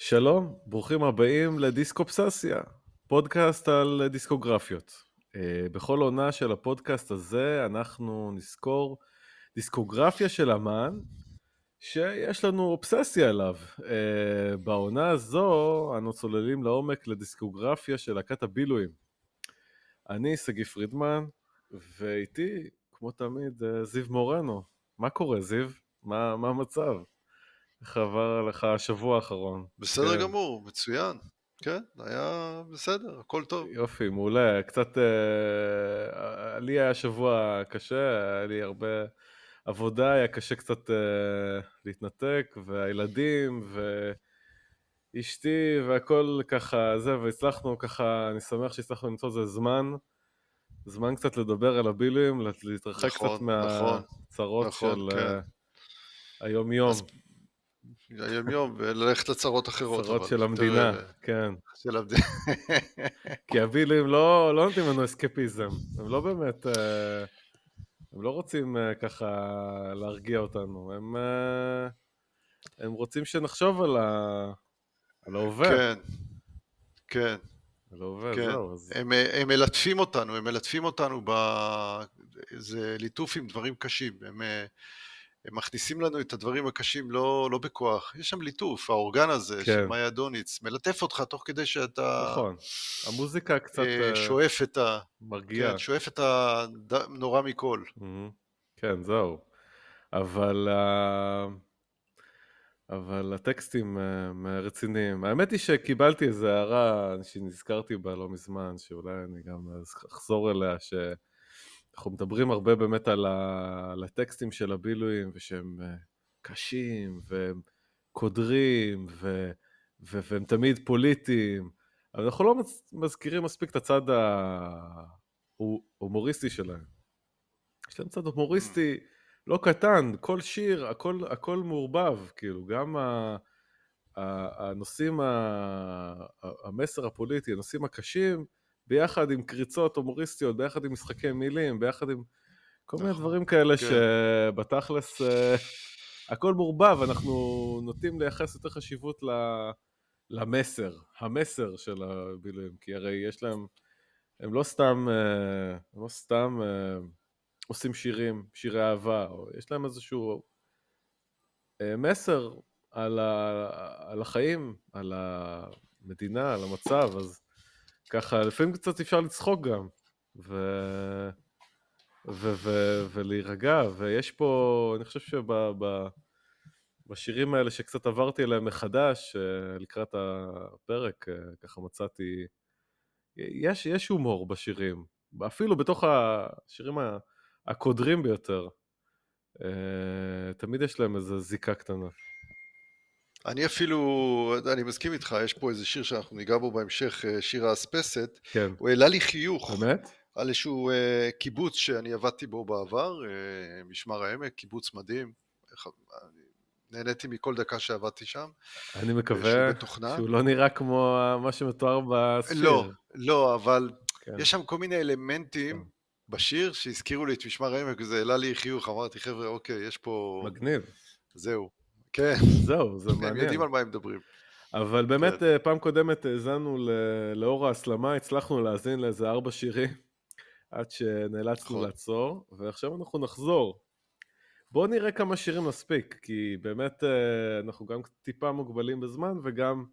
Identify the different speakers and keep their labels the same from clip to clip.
Speaker 1: שלום, ברוכים הבאים לדיסקופססיה, פודקאסט על דיסקוגרפיות. אה, בכל עונה של הפודקאסט הזה אנחנו נזכור דיסקוגרפיה של אמן שיש לנו אובססיה אליו. אה, בעונה הזו אנו צוללים לעומק לדיסקוגרפיה של להקת הבילויים. אני שגיא פרידמן, ואיתי, כמו תמיד, אה, זיו מורנו. מה קורה, זיו? מה, מה המצב? איך עבר לך השבוע האחרון?
Speaker 2: בסדר כן. גמור, מצוין. כן, היה בסדר, הכל טוב.
Speaker 1: יופי, מעולה. קצת, אה, לי היה שבוע קשה, היה לי הרבה עבודה, היה קשה קצת אה, להתנתק, והילדים, ואשתי, והכל ככה, זה, והצלחנו ככה, אני שמח שהצלחנו למצוא איזה זמן. זמן קצת לדבר על הבילים, להתרחק נכון, קצת מהצרות נכון, נכון, של כן. uh, היום-יום. אז
Speaker 2: היום יום, וללכת לצרות אחרות.
Speaker 1: צרות של המדינה, כן. של המדינה. כי הבילים לא, לא נותנים לנו אסקפיזם, הם לא באמת, אה, הם לא רוצים אה, ככה להרגיע אותנו, הם, אה, הם רוצים שנחשוב על, ה, על ההווה.
Speaker 2: כן, כן.
Speaker 1: על ההווה, כן. זהו. אז...
Speaker 2: הם, הם מלטפים אותנו, הם מלטפים אותנו, ב... זה ליטוף עם דברים קשים, הם... הם מכניסים לנו את הדברים הקשים לא, לא בכוח, יש שם ליטוף, האורגן הזה כן. של מאיה דוניץ, מלטף אותך תוך כדי שאתה...
Speaker 1: נכון, המוזיקה קצת...
Speaker 2: אה, אה, שואף את ה...
Speaker 1: מרגיע.
Speaker 2: כן, שואף את הנורא מכל.
Speaker 1: Mm-hmm. כן, זהו. אבל... Uh... אבל הטקסטים uh, רציניים. האמת היא שקיבלתי איזו הערה שנזכרתי בה לא מזמן, שאולי אני גם אחזור אליה, ש... אנחנו מדברים הרבה באמת על, ה... על הטקסטים של הבילויים, ושהם אה, קשים, והם קודרים, ו... ו... והם תמיד פוליטיים, אבל אנחנו לא מזכירים מספיק את הצד ההומוריסטי שלהם. יש להם צד הומוריסטי לא קטן, כל שיר, הכל, הכל מעורבב, כאילו, גם ה... הנושאים, המסר הפוליטי, הנושאים הקשים, ביחד עם קריצות הומוריסטיות, ביחד עם משחקי מילים, ביחד עם כל מיני נכון, דברים כאלה כן. שבתכלס uh, הכל מעורבב, אנחנו נוטים לייחס יותר חשיבות ל... למסר, המסר של הבילויים, כי הרי יש להם, הם לא סתם, uh, הם לא סתם uh, עושים שירים, שירי אהבה, או יש להם איזשהו מסר על, ה, על החיים, על המדינה, על המצב, אז ככה, לפעמים קצת אפשר לצחוק גם, ו... ו... ו... ולהירגע, ויש פה, אני חושב שבשירים האלה שקצת עברתי עליהם מחדש, אה, לקראת הפרק, אה, ככה מצאתי, יש, יש הומור בשירים, אפילו בתוך השירים הקודרים ביותר, אה, תמיד יש להם איזו זיקה קטנה.
Speaker 2: אני אפילו, אני מסכים איתך, יש פה איזה שיר שאנחנו ניגע בו בהמשך, אה, שיר האספסת.
Speaker 1: כן.
Speaker 2: הוא העלה לי חיוך.
Speaker 1: באמת?
Speaker 2: על איזשהו uh, קיבוץ שאני עבדתי בו בעבר, uh, משמר העמק, קיבוץ מדהים. נהניתי מכל דקה שעבדתי שם.
Speaker 1: אני מקווה שהוא לא נראה כמו מה שמתואר בשיר.
Speaker 2: לא, לא, אבל כן. יש שם כל מיני אלמנטים כן. בשיר שהזכירו לי את משמר העמק, וזה העלה לי חיוך, אמרתי, חבר'ה, אוקיי, יש פה...
Speaker 1: מגניב.
Speaker 2: זהו. כן.
Speaker 1: זהו, זה מעניין.
Speaker 2: הם יודעים על מה הם מדברים.
Speaker 1: אבל באמת, כן. אה, פעם קודמת האזנו לאור ההסלמה, הצלחנו להאזין לאיזה ארבע שירים, עד שנאלצנו נכון. לעצור, ועכשיו אנחנו נחזור. בואו נראה כמה שירים נספיק, כי באמת אה, אנחנו גם טיפה מוגבלים בזמן, וגם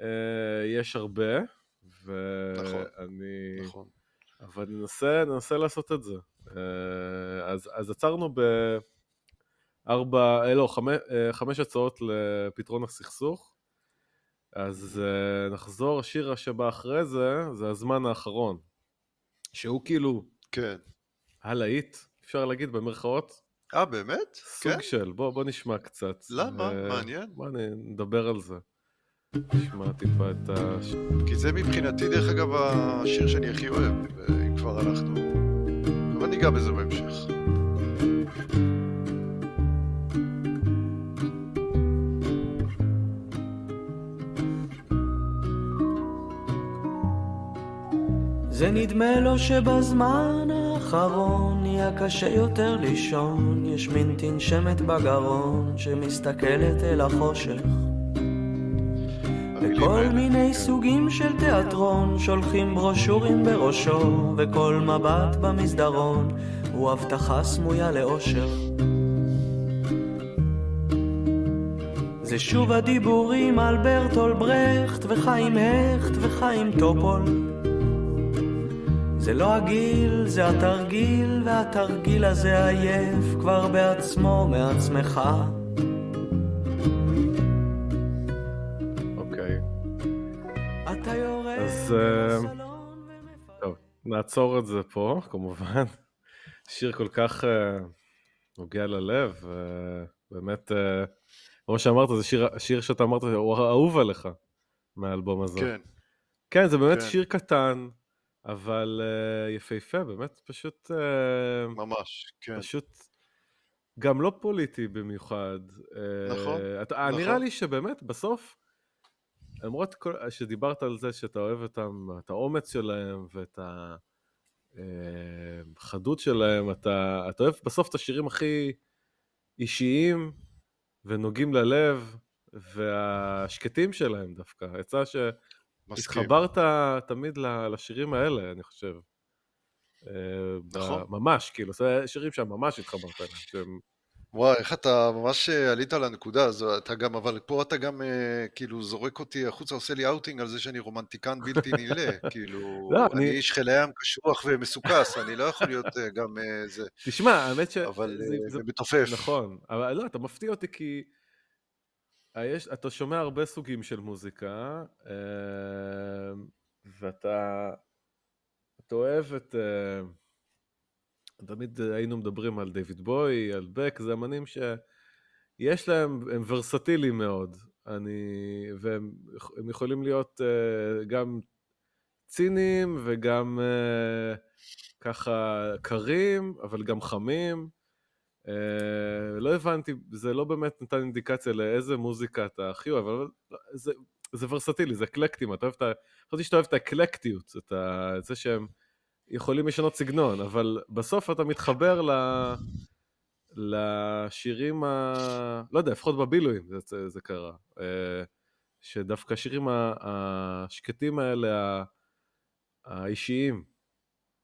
Speaker 1: אה, יש הרבה, ואני... נכון, נכון. אבל ננסה, ננסה לעשות את זה. אז, אז עצרנו ב... ארבע, אה, לא, חמש, אה, חמש הצעות לפתרון הסכסוך. אז אה, נחזור, השיר שבא אחרי זה, זה הזמן האחרון. שהוא כאילו...
Speaker 2: כן.
Speaker 1: הלהיט, אפשר להגיד במרכאות.
Speaker 2: אה, באמת?
Speaker 1: סוג כן? של, בוא, בוא נשמע קצת.
Speaker 2: למה? uh, מעניין.
Speaker 1: בוא נדבר על זה. נשמע טיפה את ה...
Speaker 2: כי זה מבחינתי, דרך אגב, השיר שאני הכי אוהב, אם כבר הלכנו. אבל ניגע בזה בהמשך.
Speaker 3: זה נדמה לו שבזמן האחרון נהיה קשה יותר לישון, יש מין תנשמת בגרון שמסתכלת אל החושך. וכל מיני. סוגים של תיאטרון, שולחים ברושורים בראשו, וכל מבט במסדרון הוא הבטחה סמויה לאושר. זה שוב הדיבורים על ברטול ברכט וחיים הכט וחיים טופול. זה לא הגיל, זה התרגיל, והתרגיל הזה עייף כבר בעצמו מעצמך.
Speaker 1: אוקיי. אז אה, טוב, נעצור את זה פה, כמובן. שיר כל כך uh, נוגע ללב, ובאמת, uh, כמו שאמרת, זה שיר, שיר שאתה אמרת, הוא אהוב עליך מהאלבום הזה.
Speaker 2: כן.
Speaker 1: כן, זה באמת כן. שיר קטן, אבל uh, יפהפה, באמת פשוט... Uh,
Speaker 2: ממש, כן.
Speaker 1: פשוט גם לא פוליטי במיוחד.
Speaker 2: נכון,
Speaker 1: uh, אתה, נכון. נראה לי שבאמת, בסוף, למרות כל, שדיברת על זה שאתה אוהב אותם, את האומץ שלהם ואת החדות שלהם, אתה, אתה אוהב בסוף את השירים הכי אישיים ונוגעים ללב, והשקטים שלהם דווקא. יצא ש... התחברת תמיד לשירים האלה, אני חושב. אה, נכון. ממש, כאילו, זה שירים שממש התחברת אליהם. שהם...
Speaker 2: וואי, איך אתה ממש עלית על הנקודה הזו, אתה גם, אבל פה אתה גם אה, כאילו זורק אותי החוצה, עושה לי אאוטינג על זה שאני רומנטיקן בלתי נעלה, כאילו, לא, אני איש חיל הים קשוח ומחוספס, אני לא יכול להיות אה, גם זה.
Speaker 1: תשמע, האמת ש...
Speaker 2: אבל זה מתופף.
Speaker 1: נכון, אבל לא, אתה מפתיע אותי כי... יש, אתה שומע הרבה סוגים של מוזיקה, אמ, ואתה אתה אוהב את... אמ, תמיד היינו מדברים על דיוויד בוי, על בק, זה אמנים שיש להם, הם ורסטיליים מאוד, אני, והם יכולים להיות גם ציניים וגם ככה קרים, אבל גם חמים. Uh, לא הבנתי, זה לא באמת נתן אינדיקציה לאיזה מוזיקה אתה הכי אוהב, אבל זה, זה ורסטילי, זה אקלקטים, אתה אוהב את ה... חשבתי שאתה אוהב את האקלקטיות, את, ה... את זה שהם יכולים לשנות סגנון, אבל בסוף אתה מתחבר ל... לשירים ה... לא יודע, לפחות בבילויים זה, זה, זה קרה. Uh, שדווקא השירים השקטים האלה, האישיים,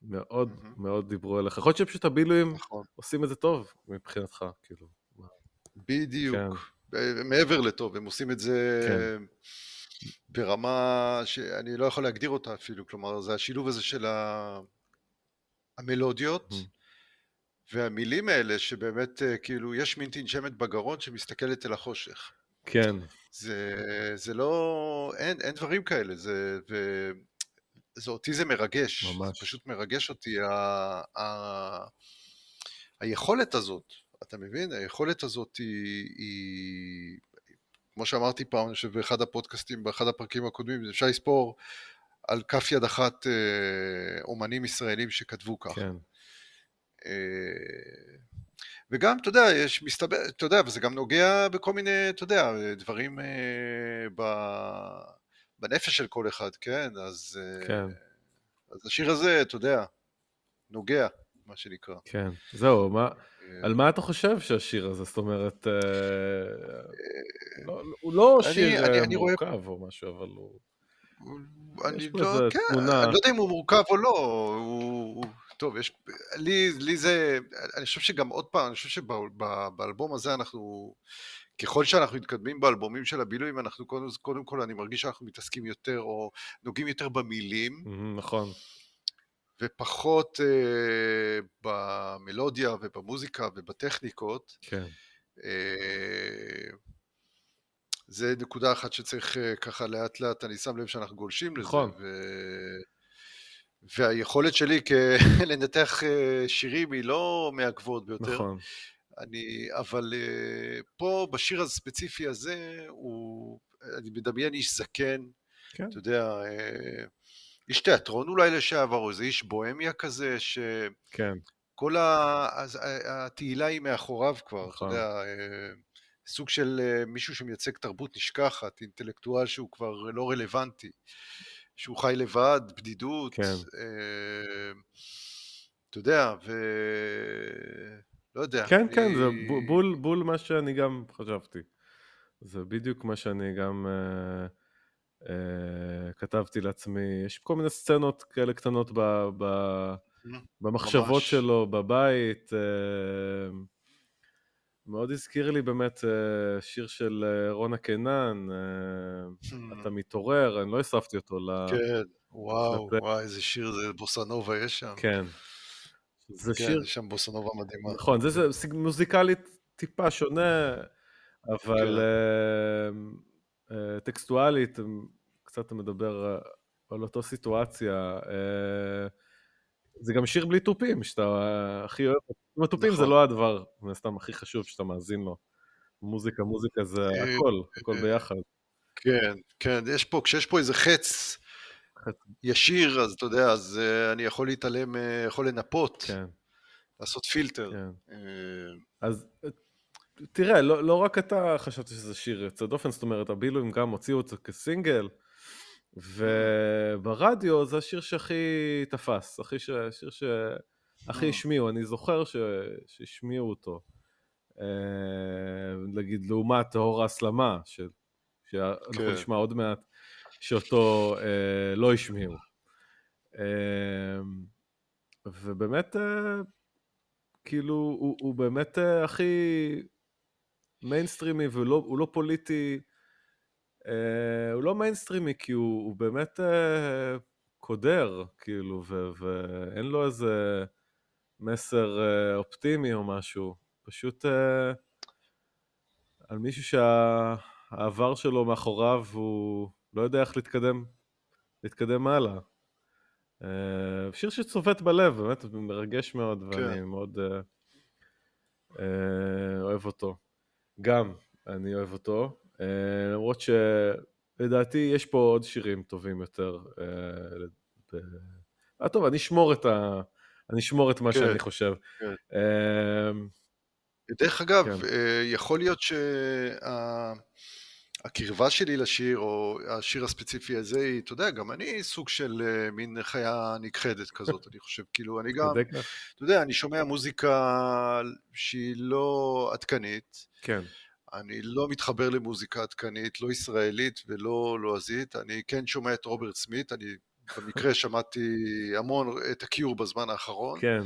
Speaker 1: מאוד mm-hmm. מאוד דיברו אליך. יכול להיות שפשוט הבילויים נכון. עושים את זה טוב מבחינתך, כאילו.
Speaker 2: בדיוק. כן. מעבר לטוב, הם עושים את זה כן. ברמה שאני לא יכול להגדיר אותה אפילו, כלומר זה השילוב הזה של ה... המלודיות mm-hmm. והמילים האלה שבאמת אה, כאילו יש מין תנשמת בגרון שמסתכלת אל החושך.
Speaker 1: כן.
Speaker 2: זה, זה לא, אין, אין דברים כאלה, זה, ו, זה אותי זה מרגש, ממש. פשוט מרגש אותי, ה, ה, היכולת הזאת, אתה מבין? היכולת הזאת היא, היא כמו שאמרתי פעם, אני חושב באחד הפודקאסטים, באחד הפרקים הקודמים, אפשר לספור על כף יד אחת אה, אומנים ישראלים שכתבו כך. כן. אה, וגם, אתה יודע, יש מסתבר, אתה יודע, וזה גם נוגע בכל מיני, אתה יודע, דברים אה, ב... בנפש של כל אחד, כן? אז, אה, כן. אז השיר הזה, אתה יודע, נוגע, מה שנקרא.
Speaker 1: כן, זהו, מה, אה, על מה אתה חושב שהשיר הזה? זאת אומרת, אה, לא, הוא לא שיר אני, אני מורכב רואה... או משהו, אבל הוא...
Speaker 2: אני לא, כן, תמונה... אני לא יודע אם הוא מורכב או לא, הוא... טוב, יש... לי, לי זה... אני חושב שגם עוד פעם, אני חושב שבאלבום הזה אנחנו... ככל שאנחנו מתקדמים באלבומים של הבילויים, אנחנו קודם, קודם כל, אני מרגיש שאנחנו מתעסקים יותר, או נוגעים יותר במילים.
Speaker 1: נכון.
Speaker 2: ופחות אה, במלודיה ובמוזיקה ובטכניקות.
Speaker 1: כן.
Speaker 2: אה, זה נקודה אחת שצריך אה, ככה לאט לאט, אני שם לב שאנחנו גולשים לזה. נכון. ו... והיכולת שלי לנתח אה, שירים היא לא מהגבוהות ביותר. נכון. אני, אבל uh, פה בשיר הספציפי הזה, הוא, אני מדמיין איש זקן, כן. אתה יודע, uh, איש תיאטרון אולי לשעבר, או איזה איש בוהמיה כזה, שכל כן. התהילה היא מאחוריו כבר, נכון. אתה יודע, סוג של מישהו שמייצג תרבות נשכחת, אינטלקטואל שהוא כבר לא רלוונטי, שהוא חי לבד, בדידות, כן. uh, אתה יודע, ו... לא יודע.
Speaker 1: כן, אני... כן, זה בול, בול מה שאני גם חשבתי. זה בדיוק מה שאני גם uh, אה, כתבתי לעצמי, יש כל מיני סצנות כאלה קטנות ב, ב, במחשבות ממש. שלו, בבית. אה, מאוד הזכיר לי באמת אה, שיר של רונה קינן, אתה מתעורר, אני לא הספתי אותו ל...
Speaker 2: כן, וואו, וואו, איזה שיר זה, בוסנובה יש שם.
Speaker 1: כן.
Speaker 2: זה כן, שיר... שם בוסנובה מדהימה.
Speaker 1: נכון, זה, זה מוזיקלית טיפה שונה, אבל... כן. אה, טקסטואלית, קצת מדבר אה, על אותו סיטואציה. אה, זה גם שיר בלי תופים, שאתה הכי אוהב. עם התופים נכון. זה לא הדבר, מן הסתם, הכי חשוב שאתה מאזין לו. מוזיקה, מוזיקה זה הכל, הכל ביחד.
Speaker 2: כן, כן, יש פה, כשיש פה איזה חץ ישיר, אז אתה יודע, אז אני יכול להתעלם, יכול לנפות, כן. לעשות פילטר. כן.
Speaker 1: אז תראה, לא, לא רק אתה חשבת שזה שיר יוצא דופן, זאת אומרת, הבילויים גם הוציאו אותו כסינגל, וברדיו זה השיר שהכי תפס, הכי ש... השיר שהכי אה. השמיעו, אני זוכר ש... שהשמיעו אותו. אה, נגיד, לעומת אור ההסלמה, ש... שאנחנו כן. נשמע עוד מעט, שאותו אה, לא השמיעו. אה, ובאמת, אה, כאילו, הוא, הוא באמת אה, הכי... מיינסטרימי והוא לא, פוליטי, אה, הוא לא מיינסטרימי כי הוא, הוא באמת אה, קודר, כאילו, ו, ואין לו איזה מסר אה, אופטימי או משהו, פשוט אה, על מישהו שהעבר שלו מאחוריו הוא לא יודע איך להתקדם, להתקדם הלאה. אה, שיר שצובט בלב, באמת מרגש מאוד, כן. ואני מאוד אה, אה, אוהב אותו. גם, אני אוהב אותו, למרות שלדעתי יש פה עוד שירים טובים יותר. Uh, טוב, אני אשמור את, ה... אני אשמור את מה כן, שאני חושב. כן.
Speaker 2: דרך אגב, כן. יכול להיות שהקרבה שה... שלי לשיר, או השיר הספציפי הזה, היא, אתה יודע, גם אני סוג של uh, מין חיה נכחדת כזאת, אני חושב, כאילו, אני גם, אתה יודע, אני שומע מוזיקה שהיא לא עדכנית,
Speaker 1: כן.
Speaker 2: אני לא מתחבר למוזיקה עדכנית, לא ישראלית ולא לועזית, אני כן שומע את רוברט סמית, אני במקרה שמעתי המון את ה Cure בזמן האחרון.
Speaker 1: כן.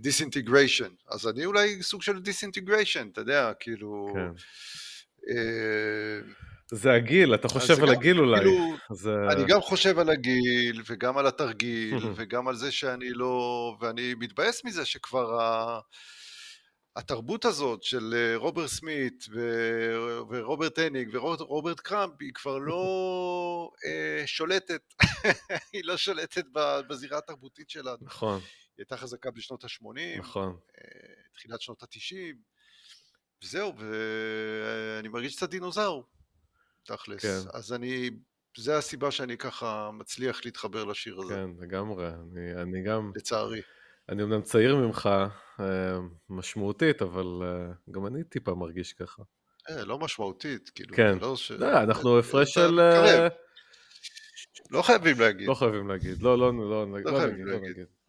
Speaker 2: Disintegration, uh, אז אני אולי סוג של Disintegration, אתה יודע, כאילו... כן.
Speaker 1: Uh, זה הגיל, אתה חושב על הגיל אולי. כאילו,
Speaker 2: זה... אני גם חושב על הגיל, וגם על התרגיל, וגם על זה שאני לא... ואני מתבאס מזה שכבר ה... התרבות הזאת של אה, רוברט סמית ו- ורוברט הניג ורוברט קראמב היא כבר לא אה, שולטת, היא לא שולטת בזירה התרבותית שלנו.
Speaker 1: נכון. היא
Speaker 2: הייתה חזקה בשנות ה-80,
Speaker 1: נכון.
Speaker 2: אה, תחילת שנות ה-90, וזהו, ואני מרגיש קצת דינוזאור, תכלס. כן. אז אני, זה הסיבה שאני ככה מצליח להתחבר לשיר הזה.
Speaker 1: כן, לגמרי, אני, אני גם...
Speaker 2: לצערי.
Speaker 1: אני אומנם צעיר ממך אה, משמעותית, אבל אה, גם אני טיפה מרגיש ככה.
Speaker 2: אה, לא משמעותית, כאילו,
Speaker 1: כן. לא ש... לא, אנחנו הפרש של...
Speaker 2: לא חייבים להגיד.
Speaker 1: לא חייבים להגיד, לא, לא, לא, לא, לא נגיד, לא נגיד. לא, לא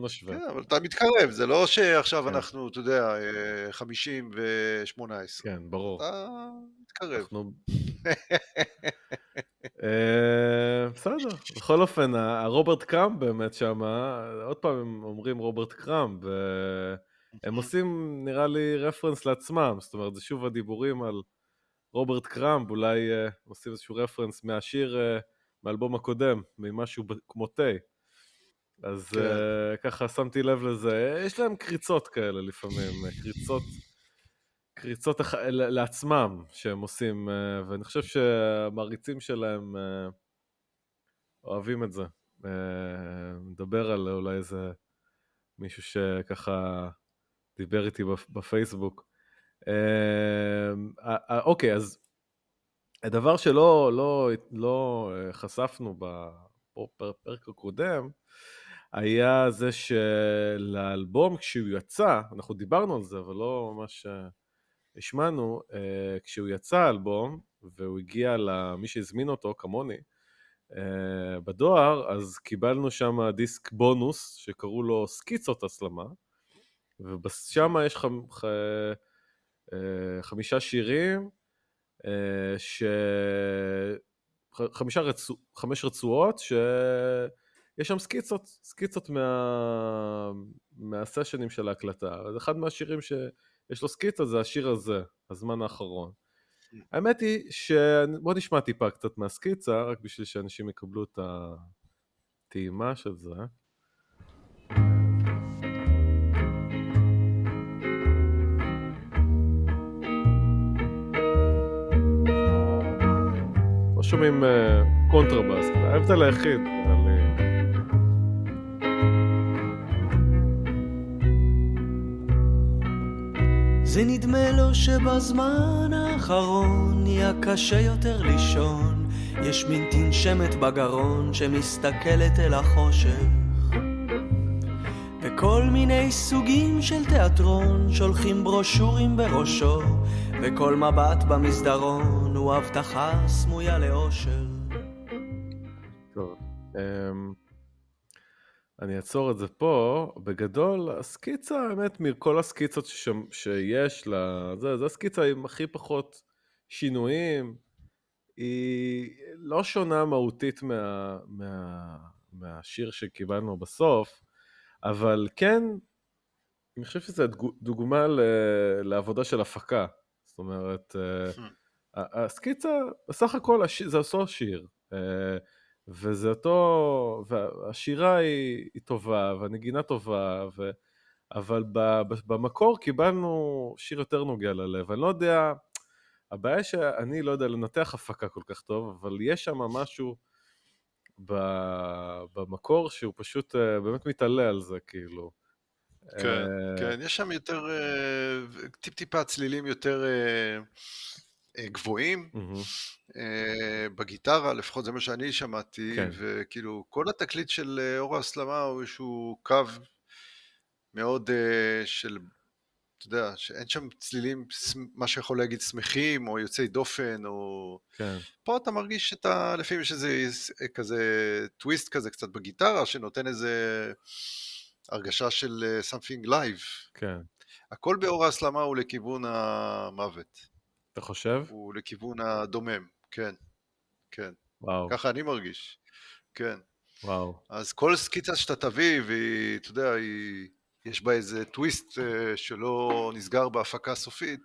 Speaker 1: נשווה.
Speaker 2: כן, אבל אתה מתקרב, זה לא שעכשיו כן. אנחנו, אתה יודע, 50 ו-18.
Speaker 1: כן, ברור.
Speaker 2: אתה מתקרב. אנחנו...
Speaker 1: אה, בסדר, בכל אופן, הרוברט קראמפ באמת שם, עוד פעם הם אומרים רוברט קראמפ, והם עושים נראה לי רפרנס לעצמם, זאת אומרת, זה שוב הדיבורים על רוברט קראמפ, אולי אה, עושים איזשהו רפרנס מהשיר, אה, מהאלבום הקודם, ממשהו כמו תה. אז כן. ככה שמתי לב לזה, יש להם קריצות כאלה לפעמים, קריצות קריצות לעצמם שהם עושים, אה, ואני חושב שהמעריצים שלהם אה, אוהבים את זה. אה, מדבר על אולי איזה מישהו שככה דיבר איתי בפייסבוק. אוקיי, אז הדבר שלא לא, לא חשפנו בפרק הקודם, היה זה שלאלבום כשהוא יצא, אנחנו דיברנו על זה, אבל לא ממש השמענו, uh, כשהוא יצא האלבום, והוא הגיע למי שהזמין אותו, כמוני, uh, בדואר, אז קיבלנו שם דיסק בונוס, שקראו לו סקיצות הסלמה, ושם יש חמ, ח, חמישה שירים, ש... חמישה רצוע... חמש רצועות שיש שם סקיצות, סקיצות מה... מהסשנים של ההקלטה. אז אחד מהשירים שיש לו סקיצה זה השיר הזה, הזמן האחרון. האמת היא ש... בוא נשמע טיפה קצת מהסקיצה, רק בשביל שאנשים יקבלו את הטעימה של זה. לא שומעים uh, קונטרבאס, ההבדל היחיד.
Speaker 3: זה נדמה לו שבזמן האחרון נהיה קשה יותר לישון, יש מין תנשמת בגרון שמסתכלת אל החושך. וכל מיני סוגים של תיאטרון שולחים ברושורים בראשו, וכל מבט במסדרון הוא הבטחה סמויה לאושר.
Speaker 1: טוב, אמ, אני אעצור את זה פה. בגדול, הסקיצה, האמת, מכל הסקיצות ששם, שיש לה, זה, זה הסקיצה עם הכי פחות שינויים. היא לא שונה מהותית מה, מה, מהשיר שקיבלנו בסוף, אבל כן, אני חושב שזו דוגמה ל, לעבודה של הפקה. זאת אומרת, אה, hmm. הסקיצה, בסך הכל זה אותו שיר. וזה אותו, והשירה היא, היא טובה, והנגינה טובה, ו... אבל ב, ב, במקור קיבלנו שיר יותר נוגע ללב. אני לא יודע, הבעיה שאני לא יודע לנתח הפקה כל כך טוב, אבל יש שם משהו ב, במקור שהוא פשוט אה, באמת מתעלה על זה, כאילו.
Speaker 2: כן, אה, כן, יש שם יותר, אה, טיפ-טיפה צלילים יותר... אה, גבוהים mm-hmm. בגיטרה, לפחות זה מה שאני שמעתי, כן. וכאילו כל התקליט של אה, אור ההסלמה הוא איזשהו קו מאוד של, אתה יודע, שאין שם צלילים, מה שיכול להגיד שמחים, או יוצאי דופן, או... כן. פה אתה מרגיש שאתה, לפעמים יש איזה כזה טוויסט כזה קצת בגיטרה, שנותן איזה הרגשה של something live. כן. הכל באור ההסלמה הוא לכיוון המוות.
Speaker 1: אתה חושב?
Speaker 2: הוא לכיוון הדומם, כן, כן. וואו. ככה אני מרגיש, כן. וואו. אז כל סקיצה שאתה תביא, והיא, אתה יודע, היא, יש בה איזה טוויסט uh, שלא נסגר בהפקה סופית,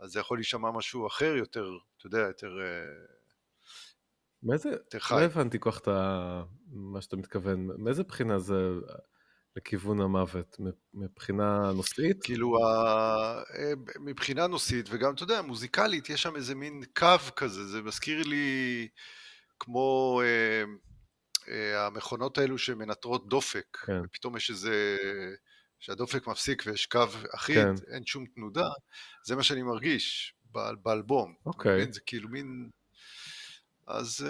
Speaker 2: אז זה יכול להישמע משהו אחר יותר, אתה יודע, יותר... Uh,
Speaker 1: מאיזה, לא הבנתי כל כך את מה שאתה מתכוון, מאיזה בחינה זה לכיוון המוות, מבחינה נושאית?
Speaker 2: כאילו, אה, מבחינה נושאית, וגם, אתה יודע, מוזיקלית, יש שם איזה מין קו כזה, זה מזכיר לי כמו אה, אה, המכונות האלו שמנטרות דופק, כן. ופתאום יש איזה... שהדופק מפסיק ויש קו אחיד, כן. אין שום תנודה, זה מה שאני מרגיש באלבום. אוקיי. זה כאילו מין... אז...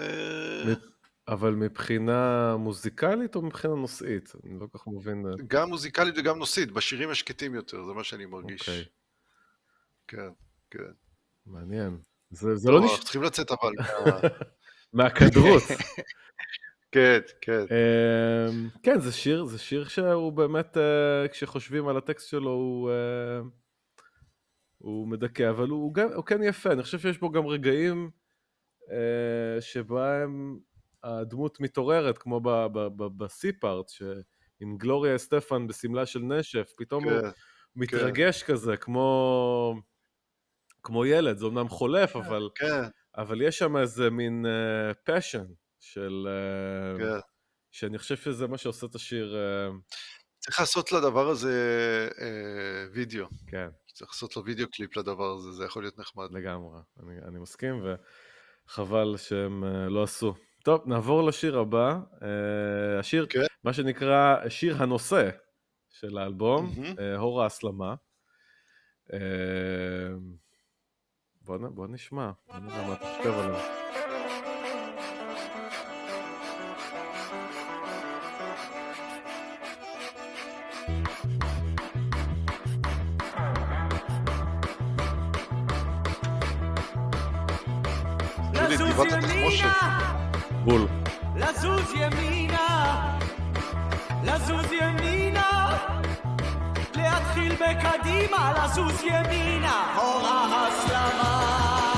Speaker 1: אבל מבחינה מוזיקלית או מבחינה נושאית? אני לא כל כך מבין.
Speaker 2: גם מוזיקלית וגם נושאית, בשירים השקטים יותר, זה מה שאני מרגיש. אוקיי. כן, כן.
Speaker 1: מעניין. זה, זה לא, לא נשמע...
Speaker 2: צריכים לצאת אבל
Speaker 1: מהכדרות.
Speaker 2: כן, כן.
Speaker 1: אמ, כן, זה שיר, זה שיר שהוא באמת, אה, כשחושבים על הטקסט שלו, הוא, אה, הוא מדכא, אבל הוא, גם, הוא כן יפה, אני חושב שיש בו גם רגעים אה, שבהם הדמות מתעוררת, כמו בסי-פארט, עם גלוריה סטפן בשמלה של נשף, פתאום כן, הוא. מתרגש כן. כזה, כמו, כמו ילד, זה אומנם חולף, כן, אבל, כן. אבל יש שם איזה מין פשן uh, של... Uh, כן. שאני חושב שזה מה שעושה את השיר... Uh...
Speaker 2: צריך לעשות לדבר הזה uh, וידאו. כן. צריך לעשות לו וידאו קליפ לדבר הזה, זה יכול להיות נחמד.
Speaker 1: לגמרי, אני, אני מסכים, וחבל שהם uh, לא עשו. טוב, נעבור לשיר הבא. Uh, השיר, okay. כן. מה שנקרא שיר הנושא של האלבום, mm-hmm. הור ההסלמה. Uh, בוא, בוא נשמע, בוא נראה מה אתה חושב עליו.
Speaker 2: גבעת התחמושת.
Speaker 1: בול.
Speaker 3: לזוז ימינה, לזוז ימינה, להתחיל בקדימה, לזוז ימינה, אור ההסלמה.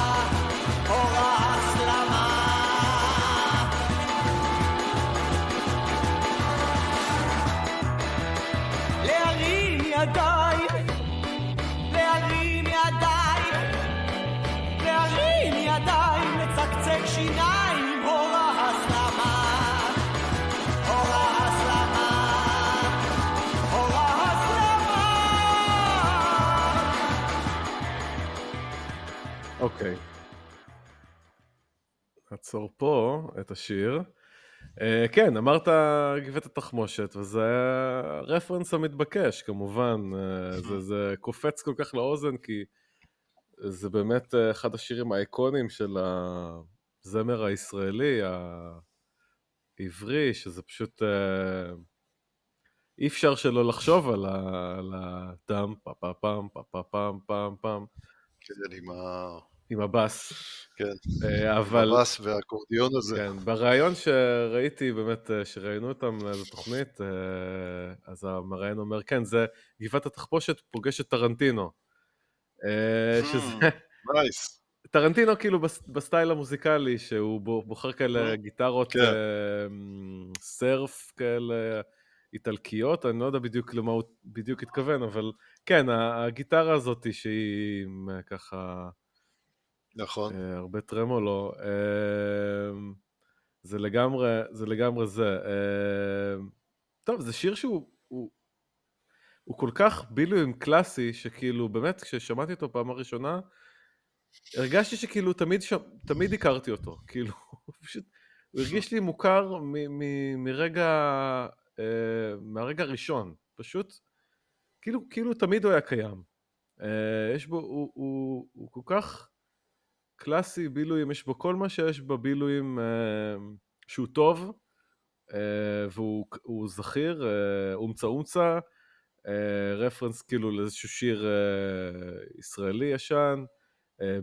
Speaker 1: נעצור פה את השיר. Uh, כן, אמרת גבעת התחמושת, וזה הרפרנס המתבקש, כמובן. Uh, זה, זה קופץ כל כך לאוזן, כי זה באמת uh, אחד השירים האיקונים של הזמר הישראלי, העברי, שזה פשוט... אי אפשר שלא לחשוב על הטאם, פה פה פעם, פה פה פעם, פעם.
Speaker 2: כן, עם ה...
Speaker 1: עם הבאס.
Speaker 2: כן, אה, אבל... הבאס והאקורדיון הזה.
Speaker 1: כן, בריאיון שראיתי, באמת, אה, שראיינו אותם לאיזו תוכנית, אה, אז המראיין אומר, כן, זה גבעת התחמושת פוגשת טרנטינו.
Speaker 2: שזה... nice.
Speaker 1: טרנטינו כאילו בסטייל המוזיקלי, שהוא בוחר כאלה גיטרות כן. surf כאלה איטלקיות, אני לא יודע בדיוק למה הוא בדיוק התכוון, אבל כן, הגיטרה הזאת שהיא ככה...
Speaker 2: נכון.
Speaker 1: אה, הרבה טרמולו. אה, זה לגמרי זה. לגמרי זה. אה, טוב, זה שיר שהוא הוא, הוא כל כך בילויים קלאסי, שכאילו, באמת, כששמעתי אותו פעם הראשונה, הרגשתי שכאילו תמיד, ש... תמיד הכרתי אותו. כאילו, פשוט, הוא הרגיש לי מוכר מ, מ, מרגע, מהרגע הראשון. פשוט, כאילו, כאילו תמיד הוא היה קיים. יש בו, הוא, הוא, הוא כל כך... קלאסי, בילויים, יש בו כל מה שיש בבילויים אה, שהוא טוב, אה, והוא זכיר, אומצה אומצה, אה, רפרנס כאילו לאיזשהו שיר ישראלי ישן,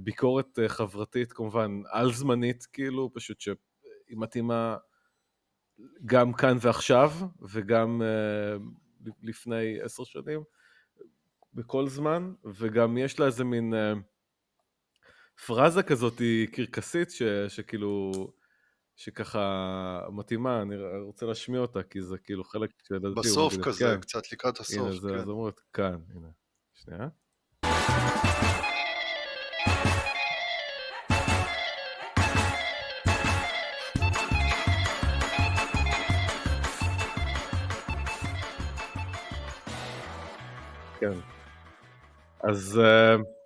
Speaker 1: ביקורת חברתית כמובן על זמנית, כאילו, פשוט שהיא מתאימה גם כאן ועכשיו, וגם לפני עשר שנים, בכל זמן, וגם יש לה איזה מין... פרזה כזאת היא קרקסית, ש, שכאילו, שככה מתאימה, אני רוצה להשמיע אותה, כי זה כאילו חלק
Speaker 2: שלדעתי... בסוף כזה, כן. קצת לקראת הסוף,
Speaker 1: הנה, זה, כן. זה אומרת כאן, הנה, שנייה. כן. אז... Uh,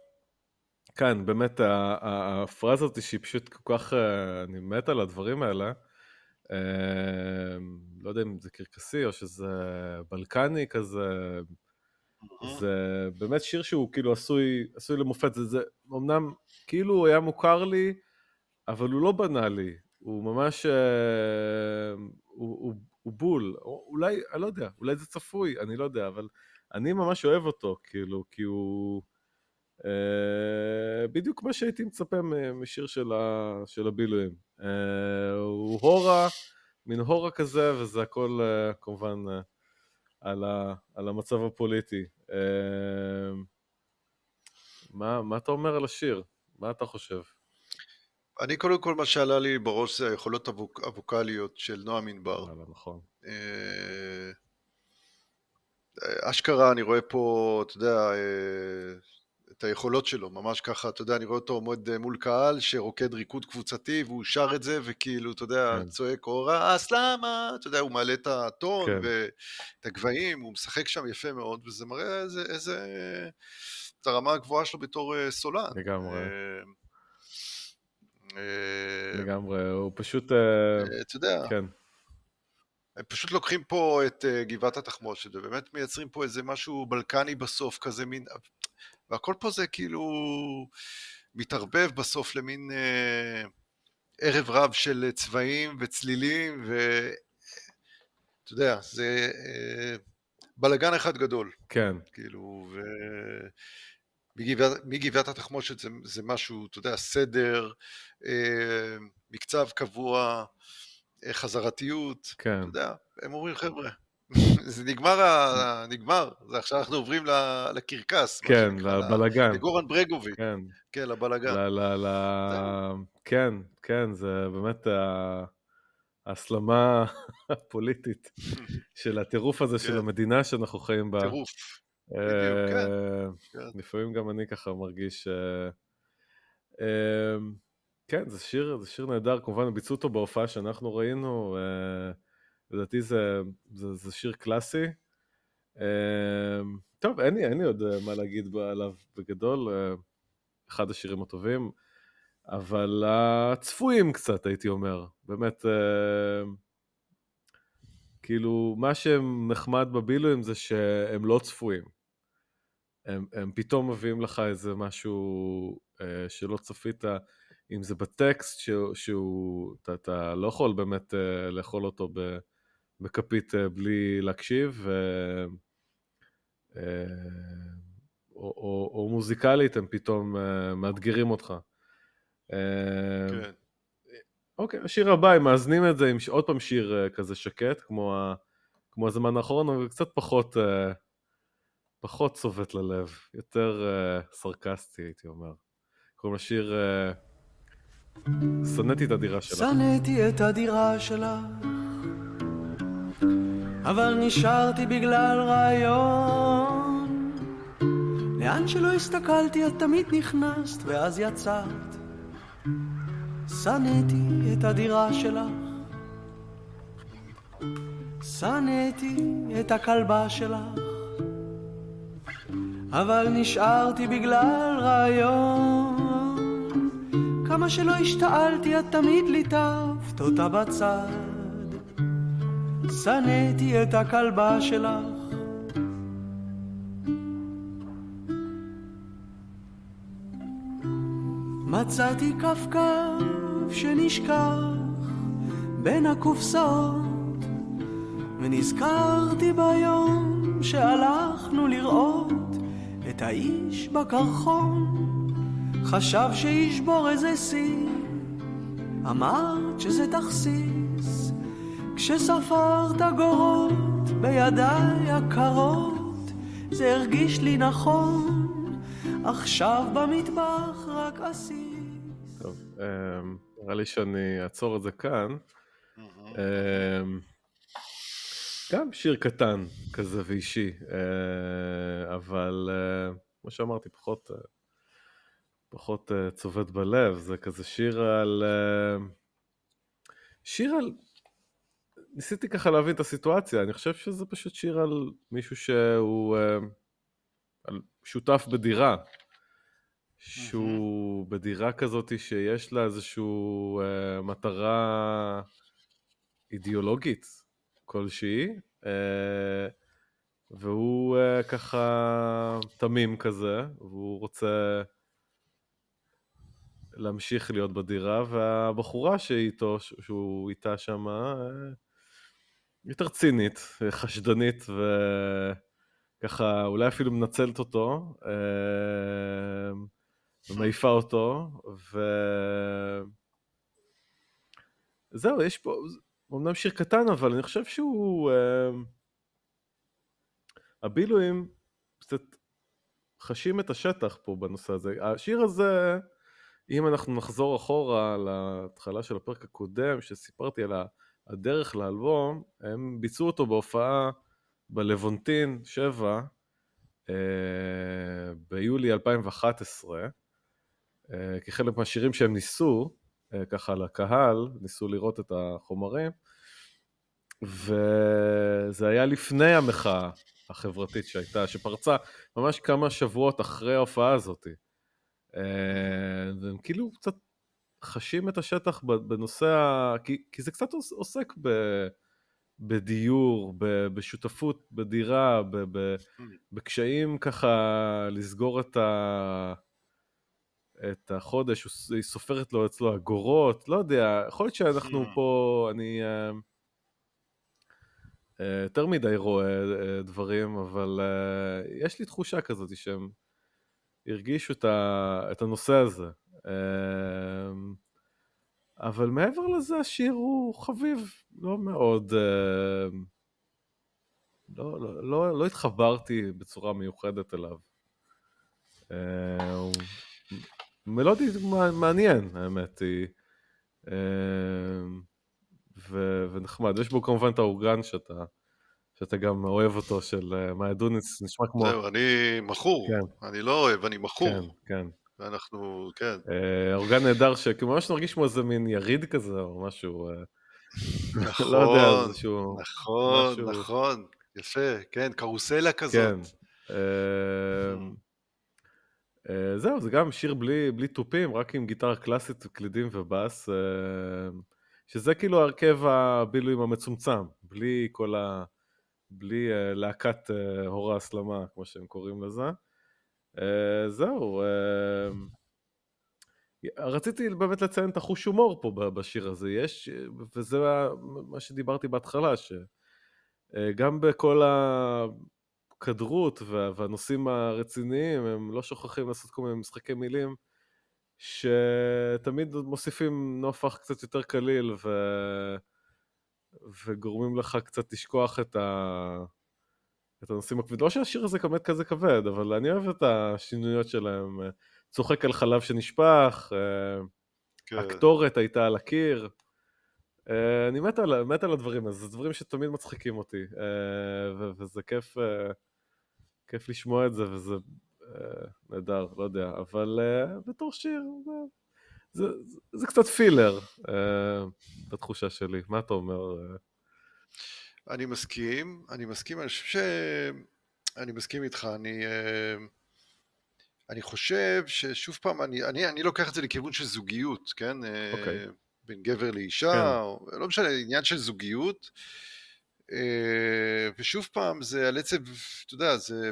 Speaker 1: כן, באמת, הפרזה הזאת שהיא פשוט כל כך, אה, אני מת על הדברים האלה. אה, לא יודע אם זה קרקסי או שזה בלקני כזה. זה באמת שיר שהוא כאילו עשוי, עשוי למופת. זה, זה אמנם כאילו הוא היה מוכר לי, אבל הוא לא בנאלי. הוא ממש... אה, הוא, הוא, הוא בול. אולי, אני לא יודע, אולי זה צפוי, אני לא יודע, אבל אני ממש אוהב אותו, כאילו, כי הוא... Uh, בדיוק מה שהייתי מצפה משיר של, ה, של הבילויים. Uh, הוא הורה, מין הורה כזה, וזה הכל uh, כמובן uh, על, ה, על המצב הפוליטי. Uh, מה, מה אתה אומר על השיר? מה אתה חושב?
Speaker 2: אני קודם כל מה שעלה לי בראש זה היכולות הווקאליות של נועם ענבר.
Speaker 1: נכון.
Speaker 2: אשכרה אני רואה פה, אתה יודע, את היכולות שלו, ממש ככה, אתה יודע, אני רואה אותו עומד אה, מול קהל שרוקד ריקוד קבוצתי והוא שר את זה וכאילו, אתה יודע, כן. צועק אורה, אסלאמה, אתה יודע, הוא מעלה את הטון כן. ואת הגבהים, הוא משחק שם יפה מאוד, וזה מראה איזה, איזה, את הרמה הגבוהה שלו בתור אה, סולן.
Speaker 1: לגמרי. אה, לגמרי, הוא פשוט...
Speaker 2: אתה יודע.
Speaker 1: כן.
Speaker 2: הם פשוט לוקחים פה את גבעת התחמושת ובאמת מייצרים פה איזה משהו בלקני בסוף, כזה מין... והכל פה זה כאילו מתערבב בסוף למין אה, ערב רב של צבעים וצלילים, ואתה יודע, זה אה, בלגן אחד גדול.
Speaker 1: כן.
Speaker 2: כאילו, ו... מגבעת, מגבעת התחמושת זה, זה משהו, אתה יודע, סדר, אה, מקצב קבוע, אה, חזרתיות, כן. אתה יודע, הם אומרים חבר'ה, זה נגמר, ה... נגמר, זה עכשיו אנחנו עוברים לקרקס.
Speaker 1: כן, לבלגן.
Speaker 2: לגורן ברגוביץ'. כן. כן, לבלגן. ל, ל, ל...
Speaker 1: כן, כן, זה באמת ההסלמה הפוליטית של הטירוף הזה של כן. המדינה שאנחנו חיים בה.
Speaker 2: טירוף.
Speaker 1: אה, כן, כן. לפעמים גם אני ככה מרגיש... אה, אה, כן, זה שיר, זה שיר נהדר, כמובן הם ביצעו אותו בהופעה שאנחנו ראינו. לדעתי זה, זה, זה שיר קלאסי. אמ, טוב, אין לי, אין לי עוד אה, מה להגיד עליו בגדול. אה, אחד השירים הטובים, אבל הצפויים קצת, הייתי אומר. באמת, אה, כאילו, מה שנחמד בבילויים זה שהם לא צפויים. הם, הם פתאום מביאים לך איזה משהו שלא צפית, אם זה בטקסט, שהוא, שהוא אתה, אתה לא יכול באמת לאכול אותו בכפית אה, בלי להקשיב, אה, אה, או, או, או מוזיקלית הם פתאום אה, מאתגרים אותך. כן. אוקיי, השיר הבא, הם מאזנים את זה עם עוד פעם שיר כזה שקט, כמו, ה, כמו הזמן האחרון, אבל קצת פחות, פחות צובט ללב, יותר סרקסטי הייתי אומר. קוראים לשיר שנאתי את הדירה שלך.
Speaker 4: שנאתי את הדירה שלך, אבל נשארתי בגלל רעיון. לאן שלא הסתכלתי את תמיד נכנסת ואז יצאת. שנאתי את הדירה שלך. שנאתי את הכלבה שלך. אבל נשארתי בגלל רעיון. כמה שלא השתעלתי, את תמיד ליטפת אותה בצד. שנאתי את הכלבה שלך. מצאתי כפכף שנשכח בין הקופסאות, ונזכרתי ביום שהלכנו לראות את האיש בקרחון, חשב שישבור איזה שיא, אמרת שזה תכסיס, כשספרת גורות בידיי הקרות, זה הרגיש לי נכון, עכשיו במטבח רק עסיס.
Speaker 1: טוב, אמ, נראה לי שאני אעצור את זה כאן. אמ, גם שיר קטן כזה ואישי, אה, אבל אה, כמו שאמרתי, פחות, אה, פחות צובט בלב, זה כזה שיר על... שיר על... ניסיתי ככה להבין את הסיטואציה, אני חושב שזה פשוט שיר על מישהו שהוא על שותף בדירה, שהוא בדירה כזאת שיש לה איזושהי מטרה אידיאולוגית, כלשהי, אה, והוא אה, ככה תמים כזה, והוא רוצה להמשיך להיות בדירה, והבחורה שאיתו, שהוא איתה שם, אה, יותר צינית, חשדנית, וככה אולי אפילו מנצלת אותו, ומעיפה אותו, ו... זהו, יש פה, אמנם שיר קטן, אבל אני חושב שהוא... Uh, הבילויים קצת חשים את השטח פה בנושא הזה. השיר הזה, אם אנחנו נחזור אחורה להתחלה של הפרק הקודם, שסיפרתי על הדרך לאלבום, הם ביצעו אותו בהופעה בלוונטין 7 uh, ביולי 2011, uh, כחלק מהשירים שהם ניסו, אה, ככה לקהל, ניסו לראות את החומרים, וזה היה לפני המחאה החברתית שהייתה, שפרצה ממש כמה שבועות אחרי ההופעה הזאת. אה, והם כאילו קצת חשים את השטח בנושא, ה... כי, כי זה קצת עוסק ב... בדיור, בשותפות בדירה, בקשיים ככה לסגור את ה... את החודש, היא סופרת לו אצלו אגורות, לא יודע, יכול להיות שאנחנו mm. פה, אני uh, uh, יותר מדי רואה uh, דברים, אבל uh, יש לי תחושה כזאת שהם הרגישו את, ה, את הנושא הזה. Uh, אבל מעבר לזה, השיר הוא חביב, לא מאוד... Uh, לא, לא, לא, לא התחברתי בצורה מיוחדת אליו. הוא מלודי מעניין, האמת היא. אמ, ו- ונחמד. יש בו כמובן את האורגן שאתה, שאתה גם אוהב אותו, של אה, מאיה דוניץ, נשמע כמו...
Speaker 2: זהו, אני מכור. כן. אני לא אוהב, אני מכור.
Speaker 1: כן, כן.
Speaker 2: ואנחנו, כן.
Speaker 1: אה, אורגן נהדר, שכאילו ממש נרגיש כמו איזה מין יריד כזה, או משהו...
Speaker 2: נכון, לא יודע, איזשהו... נכון, משהו... נכון, יפה, כן, קרוסלה כזאת. כן.
Speaker 1: אה, זהו, זה גם שיר בלי, בלי תופים, רק עם גיטרה קלאסית, קלידים ובאס, שזה כאילו הרכב הבילויים המצומצם, בלי כל ה... בלי להקת הור ההסלמה, כמו שהם קוראים לזה. זהו, רציתי באמת לציין את החוש הומור פה בשיר הזה, יש, וזה מה שדיברתי בהתחלה, שגם בכל הכדרות והנושאים הרציניים, הם לא שוכחים לעשות כל מיני משחקי מילים, שתמיד מוסיפים נופח קצת יותר קליל, ו... וגורמים לך קצת לשכוח את, ה... את הנושאים הכבדים. לא שהשיר הזה באמת כזה כבד, אבל אני אוהב את השינויות שלהם. צוחק על חלב שנשפך, אה, כן. הקטורת הייתה על הקיר. אה, אני מת על, מת על הדברים האלה, זה דברים שתמיד מצחיקים אותי, אה, וזה כיף, כיף לשמוע את זה, וזה נהדר, לא יודע, אבל בתור שיר, זה, זה, זה קצת פילר, בתחושה שלי. מה אתה אומר?
Speaker 2: אני מסכים, אני מסכים, אני חושב ש... אני מסכים איתך, אני... אני חושב ששוב פעם, אני, אני, אני לוקח את זה לכיוון של זוגיות, כן? Okay. אוקיי. בין גבר לאישה, כן. או, לא משנה, עניין של זוגיות. ושוב פעם, זה על עצב, אתה יודע, זה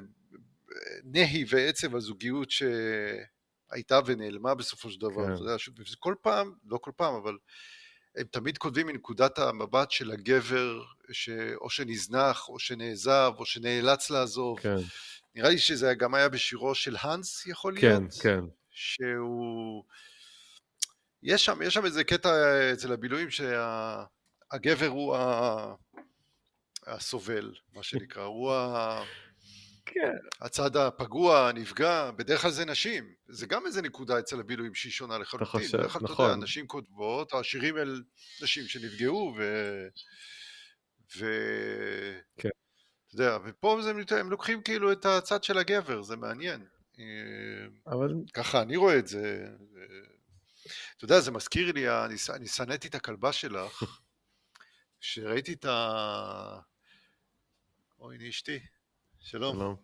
Speaker 2: נהי ועצב הזוגיות שהייתה ונעלמה בסופו של דבר. כן. אתה יודע, שוב, כל פעם, לא כל פעם, אבל הם תמיד כותבים מנקודת המבט של הגבר, ש... או שנזנח, או שנעזב, או שנאלץ לעזוב. כן. נראה לי שזה גם היה בשירו של האנס, יכול
Speaker 1: כן, להיות. כן, כן.
Speaker 2: שהוא... יש שם, יש שם איזה קטע אצל הבילויים שהגבר שה... הוא ה... הסובל, מה שנקרא, הוא ה... כן. הצד הפגוע, הנפגע, בדרך כלל זה נשים. זה גם איזה נקודה אצל הבילויים שהיא שונה לחלוטין. אתה חושב, נכון. אתה יודע, נכון. נשים כותבות, השירים אל נשים שנפגעו ו... ו... כן. אתה יודע, ופה זה, הם לוקחים כאילו את הצד של הגבר, זה מעניין. אבל... ככה אני רואה את זה. אתה יודע, זה מזכיר לי, אני שנאתי את הכלבה שלך, כשראיתי את ה... אוי, הנה אשתי, שלום. שלום.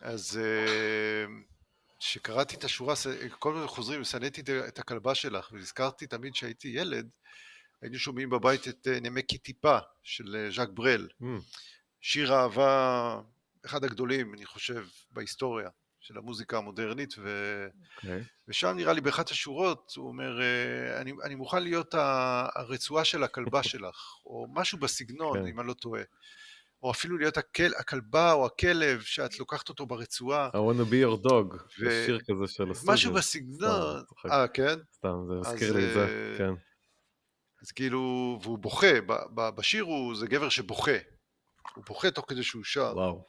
Speaker 2: אז כשקראתי אה, את השורה, כל הזמן חוזרים, שנאתי את הכלבה שלך, ונזכרתי תמיד כשהייתי ילד, היינו שומעים בבית את אה, נמקי טיפה של ז'אק ברל. Mm. שיר אהבה, אחד הגדולים, אני חושב, בהיסטוריה של המוזיקה המודרנית, ו... okay. אוקיי. ושם נראה לי באחת השורות, הוא אומר, אה, אני, אני מוכן להיות הרצועה של הכלבה שלך, או משהו בסגנון, okay. כן. אם אני לא טועה. או אפילו להיות הכל, הכלבה או הכלב שאת לוקחת אותו ברצועה.
Speaker 1: I want to be your dog, ו... יש שיר כזה של הסטודיו.
Speaker 2: משהו בסגנון, אה כן?
Speaker 1: סתם, זה מזכיר לי את זה, כן.
Speaker 2: אז כאילו, והוא בוכה, בשיר הוא, זה גבר שבוכה, הוא בוכה תוך כדי שהוא שר.
Speaker 1: וואו.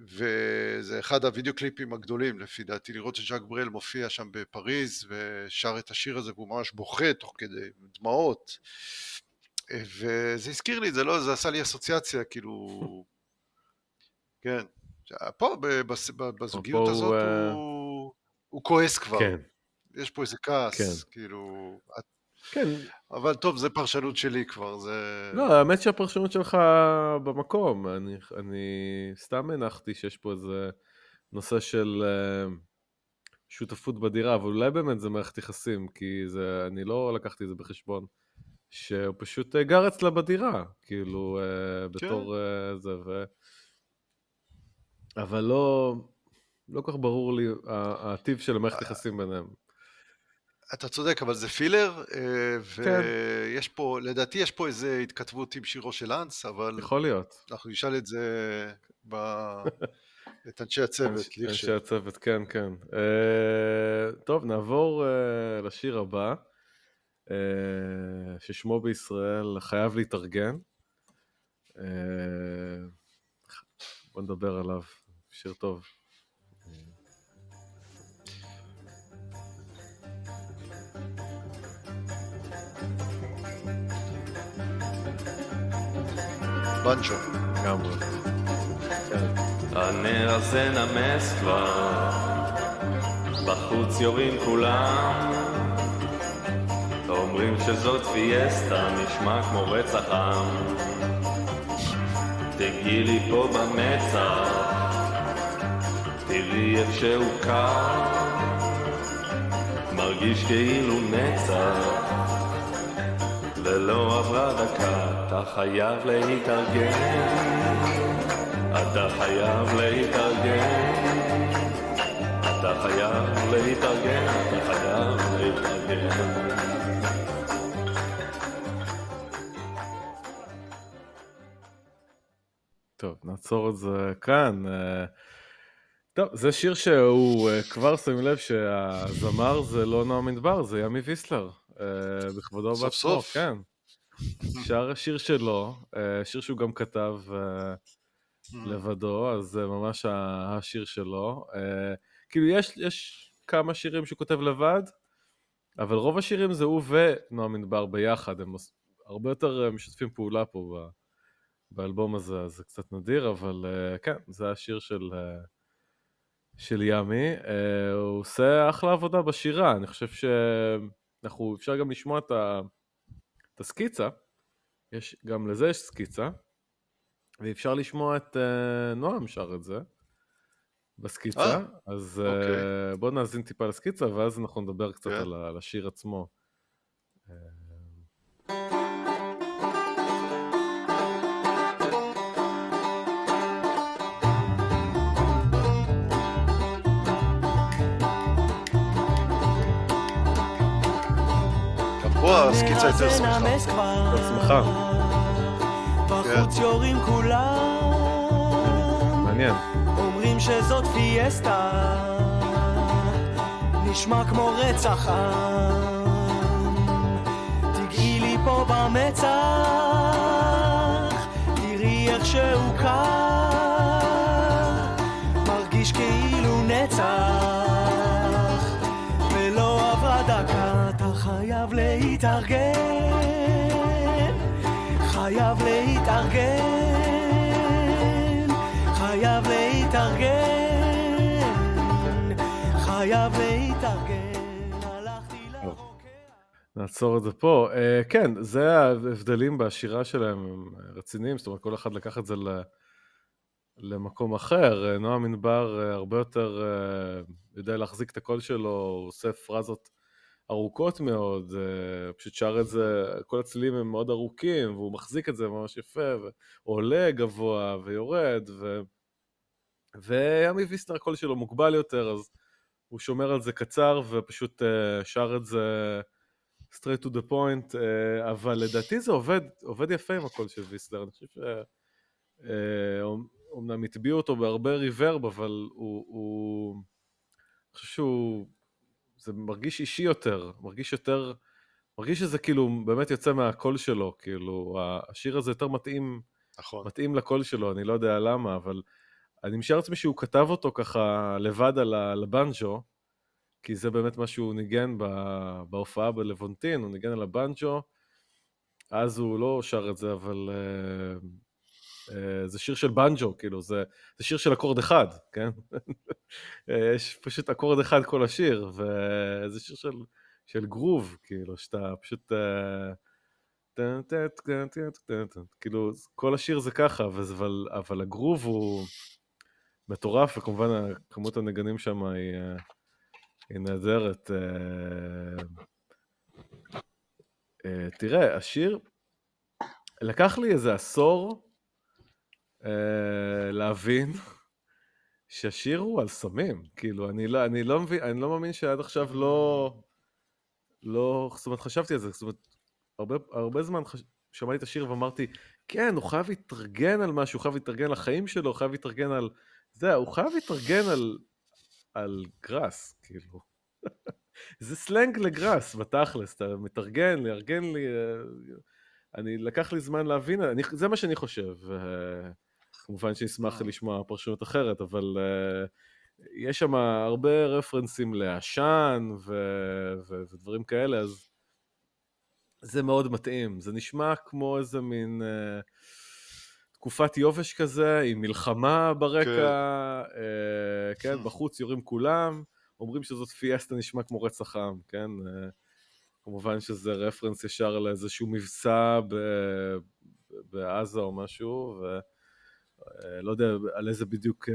Speaker 2: וזה אחד הוידאו קליפים הגדולים לפי דעתי, לראות את ז'אק ברל מופיע שם בפריז ושר את השיר הזה והוא ממש בוכה תוך כדי דמעות. וזה הזכיר לי, זה לא, זה עשה לי אסוציאציה, כאילו, כן. פה בזוגיות הזאת אה, הוא, הוא כועס כבר. כן. יש פה איזה כעס, כן. כאילו, כן. אבל טוב, זה פרשנות שלי כבר, זה...
Speaker 1: לא, האמת שהפרשנות שלך במקום. אני, אני סתם הנחתי שיש פה איזה נושא של uh, שותפות בדירה, אבל אולי באמת זה מערכת יחסים, כי זה, אני לא לקחתי את זה בחשבון. שהוא פשוט uh, גר אצלה בדירה, כאילו, בתור כן. uh, זה, ו... אבל לא, לא כל כך ברור לי הטיב של המערכת יחסים ביניהם.
Speaker 2: אתה צודק, אבל זה פילר, אה, כן. ויש פה, לדעתי יש פה איזה התכתבות עם שירו של אנס, אבל...
Speaker 1: יכול להיות.
Speaker 2: אנחנו נשאל את זה ב... את אנשי הצוות.
Speaker 1: אנשי הצוות, כן, כן. Uh, טוב, נעבור uh, לשיר הבא, ששמו בישראל חייב להתארגן. Uh, בוא נדבר עליו, שיר טוב.
Speaker 2: בנצ'ו.
Speaker 1: לגמרי.
Speaker 3: הנר הזה נמס כבר, בחוץ יורים כולם, אומרים שזאת פיאסטה, נשמע כמו רצח עם. תגיעי לי פה במצח,
Speaker 4: תראי איך שהוא קר, מרגיש כאילו נצח, ולא עברה דקה, אתה חייב להתארגן, אתה חייב להתארגן, אתה חייב להתארגן,
Speaker 1: טוב, נעצור את זה כאן. אה, טוב, זה שיר שהוא, אה, כבר שמים לב שהזמר זה לא נועם מדבר, זה ימי ויסלר. אה, בכבודו
Speaker 2: ובעצמו, סוף.
Speaker 1: כן. שר השיר שלו, שיר שהוא גם כתב mm. לבדו, אז זה ממש השיר שלו. כאילו, יש, יש כמה שירים שהוא כותב לבד, אבל רוב השירים זה הוא ונועם מדבר ביחד, הם הרבה יותר משתפים פעולה פה באלבום הזה, אז זה קצת נדיר, אבל uh, כן, זה השיר של, uh, של ימי. Uh, הוא עושה אחלה עבודה בשירה, אני חושב שאנחנו, אפשר גם לשמוע את, ה, את הסקיצה, יש, גם לזה יש סקיצה, ואפשר לשמוע את uh, נועם שר את זה בסקיצה, 아, אז אוקיי. uh, בואו נאזין טיפה לסקיצה, ואז אנחנו נדבר קצת. כן. על, על השיר עצמו. Uh,
Speaker 2: הסקיצה יותר שמחה.
Speaker 1: יותר שמחה.
Speaker 4: בחוץ. יורים כולם.
Speaker 1: מעניין.
Speaker 4: אומרים שזאת פיאסטה. נשמע כמו רצח עם. תגעי לי פה במצח. תראי איך שהוא קר. מרגיש כאילו נצח. חייב להתארגן, חייב להתארגן, חייב להתארגן, חייב להתארגן.
Speaker 1: נעצור את זה פה. Uh, כן, זה ההבדלים בשירה שלהם, הם רציניים, זאת אומרת כל אחד לקח את זה ל... למקום אחר. נועם ענבר אה, הרבה יותר uh, יודע להחזיק את הקול שלו, הוא עושה פרזות ארוכות מאוד, אה, פשוט שר את זה, כל הצלילים הם מאוד ארוכים, והוא מחזיק את זה ממש יפה, ועולה גבוה ויורד, ו... וימי ויסטר הקול שלו מוגבל יותר, אז הוא שומר על זה קצר ופשוט uh, שר את זה straight to the point, uh, אבל לדעתי זה עובד, עובד יפה עם הקול של ויסטר, אני חושב ש... אומנם הטביעו אותו בהרבה ריברב, אבל הוא... הוא... אני חושב שהוא זה מרגיש אישי יותר, מרגיש יותר, מרגיש שזה כאילו באמת יוצא מהקול שלו, כאילו, השיר הזה יותר מתאים, נכון. מתאים לקול שלו, אני לא יודע למה, אבל אני משער לעצמי שהוא כתב אותו ככה לבד על הבנג'ו, כי זה באמת מה שהוא ניגן בהופעה בלוונטין, הוא ניגן על הבנג'ו, אז הוא לא שר את זה, אבל uh, זה שיר של בנג'ו, כאילו, זה, זה שיר של אקורד אחד, כן? אה, יש פשוט אקורד אחד כל השיר, וזה שיר של, של גרוב, כאילו, שאתה פשוט... אה, כאילו, כל השיר זה ככה, אבל, אבל הגרוב הוא מטורף, וכמובן כמות הנגנים שם היא, אה, היא נהדרת. תראה, השיר, לקח לי איזה עשור להבין שהשיר הוא על סמים, כאילו, אני לא, אני לא מבין, אני לא מאמין שעד עכשיו לא, לא, זאת אומרת, חשבתי על זה, זאת אומרת, הרבה, הרבה זמן חש... שמעתי את השיר ואמרתי, כן, הוא חייב להתארגן על משהו, הוא חייב להתארגן לחיים שלו, הוא חייב להתארגן על... זה, הוא חייב להתארגן על, על גראס, כאילו. זה סלנג לגראס, בתכלס, אתה מתארגן, לארגן לי... אה, אני, לקח לי זמן להבין, אני, זה מה שאני חושב. כמובן שנשמח אה. לשמוע פרשנות אחרת, אבל uh, יש שם הרבה רפרנסים לעשן ו- ו- ודברים כאלה, אז זה מאוד מתאים. זה נשמע כמו איזה מין uh, תקופת יובש כזה, עם מלחמה ברקע, כן, uh, כן בחוץ יורים כולם, אומרים שזאת פיאסטה נשמע כמו רצח עם, כן? Uh, כמובן שזה רפרנס ישר לאיזשהו מבצע ב- בעזה או משהו, ו... לא יודע על איזה בדיוק,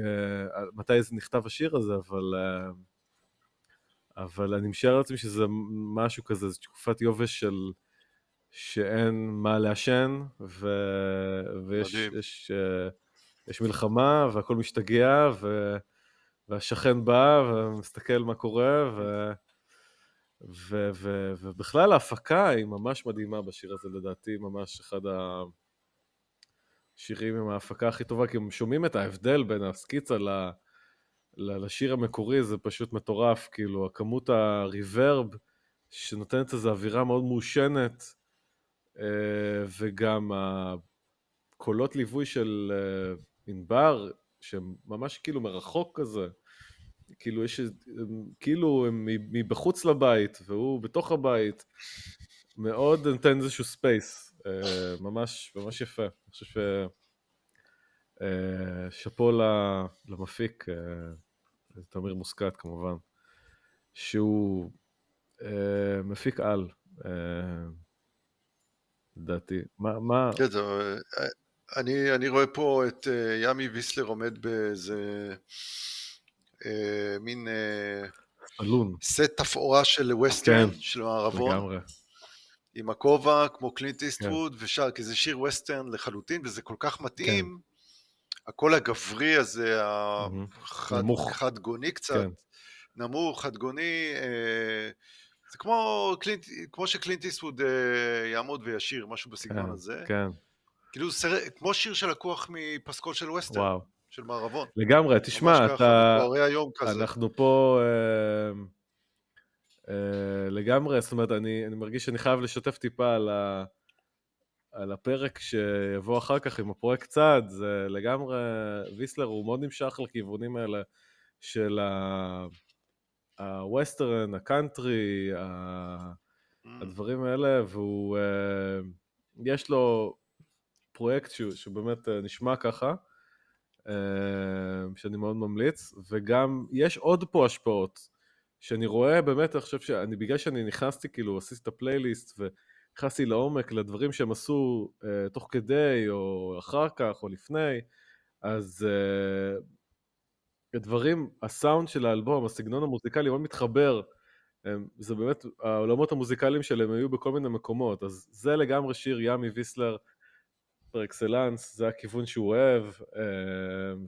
Speaker 1: מתי זה נכתב השיר הזה, אבל... אבל אני משער לעצמי שזה משהו כזה, זו תקופת יובש של שאין מה לעשן, ו... ויש יש, יש מלחמה והכל משתגע, ו... והשכן בא ומסתכל מה קורה, ו... ו... ו... ובכלל ההפקה היא ממש מדהימה בשיר הזה לדעתי, ממש אחד השירים עם ההפקה הכי טובה, כי הם שומעים את ההבדל בין הסקיצה ל... לשיר המקורי, זה פשוט מטורף, כאילו, הכמות הריברב שנותנת איזו אווירה מאוד מעושנת, אה, וגם הקולות ליווי של אה, ענבר, שהם ממש כאילו מרחוק כזה, כאילו יש, כאילו הם מבחוץ לבית והוא בתוך הבית, מאוד נותן איזשהו space, ממש, ממש יפה. אני חושב ש... שאפו למפיק, תמיר מוסקט כמובן, שהוא מפיק על, לדעתי. מה, מה...
Speaker 2: כן, זה, אני, אני רואה פה את ימי ויסלר עומד באיזה מין
Speaker 1: אלון.
Speaker 2: סט תפאורה של ווסטרן, כן, של מערבון.
Speaker 1: לגמרי.
Speaker 2: עם הכובע כמו קלינט איסטווד כן. ושר, כי זה שיר ווסטרן לחלוטין, וזה כל כך מתאים. כן. הקול הגברי הזה, החד, חד גוני קצת, כן. נמוך, חד גוני, אה, זה כמו, קלינט, כמו שקלינט איסטווד אה, יעמוד וישיר, משהו בסגנון כן, הזה.
Speaker 1: כן.
Speaker 2: כאילו, סר... כמו שיר שלקוח מפסקול של ווסטרן. וואו. של מערבון.
Speaker 1: לגמרי, תשמע, אתה... אנחנו פה... אה, לגמרי, זאת אומרת, אני, אני מרגיש שאני חייב לשתף טיפה על, ה, על הפרק שיבוא אחר כך עם הפרויקט צעד, זה לגמרי, ויסלר הוא מאוד נמשך לכיוונים האלה של ה... הווסטרן, הקאנטרי, mm. הדברים האלה, והוא, אה, יש לו פרויקט שהוא, שהוא באמת אה, נשמע ככה, אה, שאני מאוד ממליץ, וגם יש עוד פה השפעות, שאני רואה באמת, אני חושב שאני, בגלל שאני נכנסתי, כאילו, עשיתי את הפלייליסט, ונכנסתי לעומק לדברים שהם עשו תוך כדי, או אחר כך, או לפני, אז הדברים, הסאונד של האלבום, הסגנון המוזיקלי מאוד מתחבר. זה באמת, העולמות המוזיקליים שלהם היו בכל מיני מקומות, אז זה לגמרי שיר ימי ויסלר par excellence, זה הכיוון שהוא אוהב,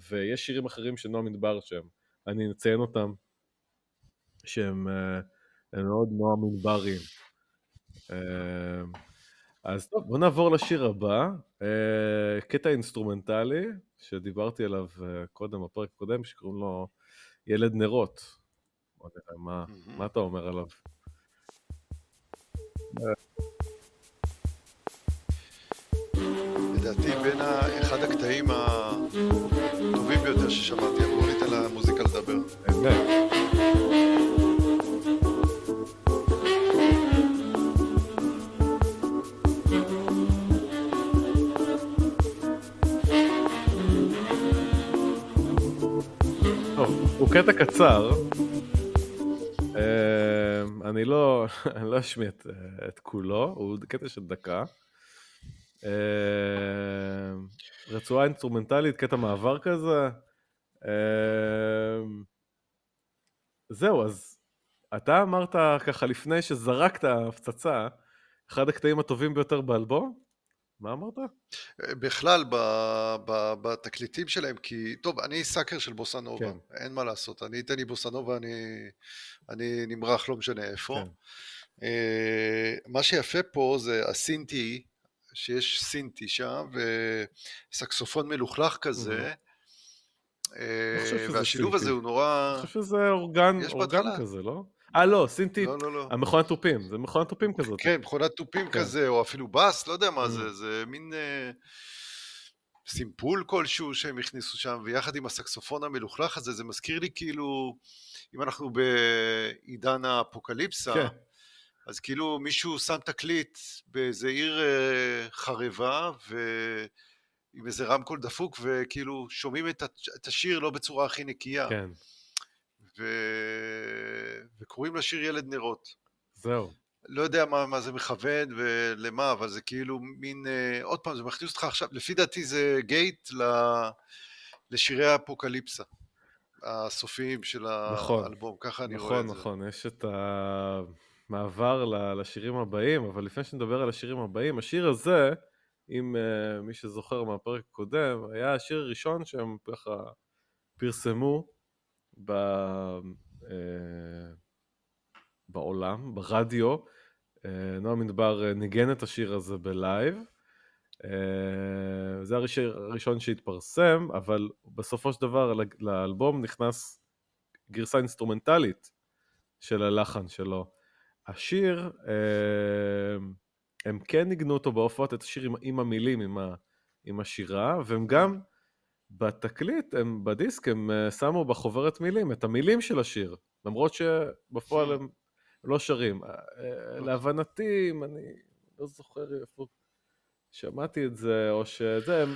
Speaker 1: ויש שירים אחרים של נועם מדבר שהם, אני אציין אותם, שהם מאוד נועם מדברים. אז טוב, בוא נעבור לשיר הבא, קטע אינסטרומנטלי, שדיברתי עליו אה, קודם, בפרק הקודם, שקוראים לו ילד נרות. מה, מה אתה אומר עליו?
Speaker 2: לדעתי בין אחד הקטעים הטובים ביותר ששמעתי, אמרו לי ניתן למוזיקה לדבר.
Speaker 1: הוא קטע קצר. אני לא, אני לא אשמיע את, כולו, הוא קטע של דקה. אמ, רצועה אינסטרומנטלית, קטע מעבר כזה. אמ, זהו, אז אתה אמרת ככה לפני שזרקת הפצצה, אחד הקטעים הטובים ביותר באלבום? מה אמרת?
Speaker 2: בכלל, ב, ב, בתקליטים שלהם, כי, טוב, אני סאקר של בוסנובה, כן. אין מה לעשות, אני אתן לי בוסנובה, אני, אני נמרח, לא משנה איפה. כן. Uh, מה שיפה פה זה הסינטי, שיש סינטי שם, וסקסופון מלוכלך כזה, uh, והשילוב הזה הוא נורא...
Speaker 1: אני חושב שזה אורגן, אורגן כזה, לא? אה, לא, סינטי, לא, לא, לא. המכונת תופים, זה מכונת תופים כזאת.
Speaker 2: כן, מכונת תופים כן. כזה, או אפילו בס, לא יודע מה mm. זה, זה מין אה, סימפול כלשהו שהם הכניסו שם, ויחד עם הסקסופון המלוכלך הזה, זה מזכיר לי כאילו, אם אנחנו בעידן האפוקליפסה, כן. אז כאילו מישהו שם תקליט באיזה עיר אה, חרבה, ו... עם איזה רמקול דפוק, וכאילו שומעים את השיר לא בצורה הכי נקייה.
Speaker 1: כן.
Speaker 2: ו... וקוראים לשיר ילד נרות.
Speaker 1: זהו.
Speaker 2: לא יודע מה, מה זה מכוון ולמה, אבל זה כאילו מין, אה, עוד פעם, זה מכניס אותך עכשיו, לפי דעתי זה גייט ל, לשירי האפוקליפסה, הסופיים של נכון, האלבום, ככה אני
Speaker 1: נכון,
Speaker 2: רואה
Speaker 1: נכון, את זה. נכון, נכון, יש את המעבר לשירים הבאים, אבל לפני שנדבר על השירים הבאים, השיר הזה, אם uh, מי שזוכר מהפרק הקודם, היה השיר הראשון שהם ככה פרסמו ב... Uh, בעולם, ברדיו. אה, נועה מדבר אה, ניגן את השיר הזה בלייב. אה, זה השיר הראשון שהתפרסם, אבל בסופו של דבר לאלבום נכנס גרסה אינסטרומנטלית של הלחן שלו. השיר, הם כן ניגנו אותו בהופעות, את השיר עם, עם המילים, עם, ה, עם השירה, והם גם בתקליט, הם בדיסק, הם שמו בחוברת מילים את המילים של השיר, למרות שבפועל הם לא שרים. אה, אה, להבנתי, אם אני לא זוכר איפה שמעתי את זה, או שזה, הם,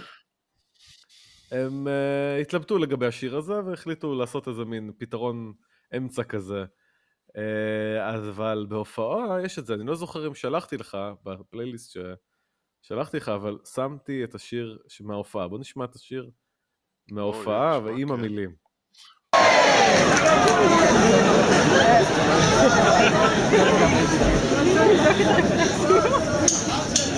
Speaker 1: הם uh, התלבטו לגבי השיר הזה והחליטו לעשות איזה מין פתרון אמצע כזה. Uh, אבל בהופעה יש את זה, אני לא זוכר אם שלחתי לך בפלייליסט ששלחתי לך, אבל שמתי את השיר מההופעה. בוא נשמע את השיר מההופעה ועם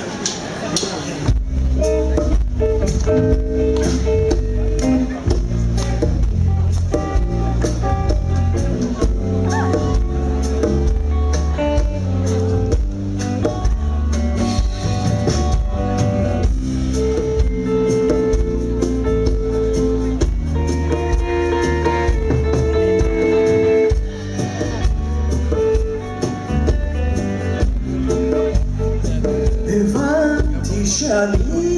Speaker 1: Shall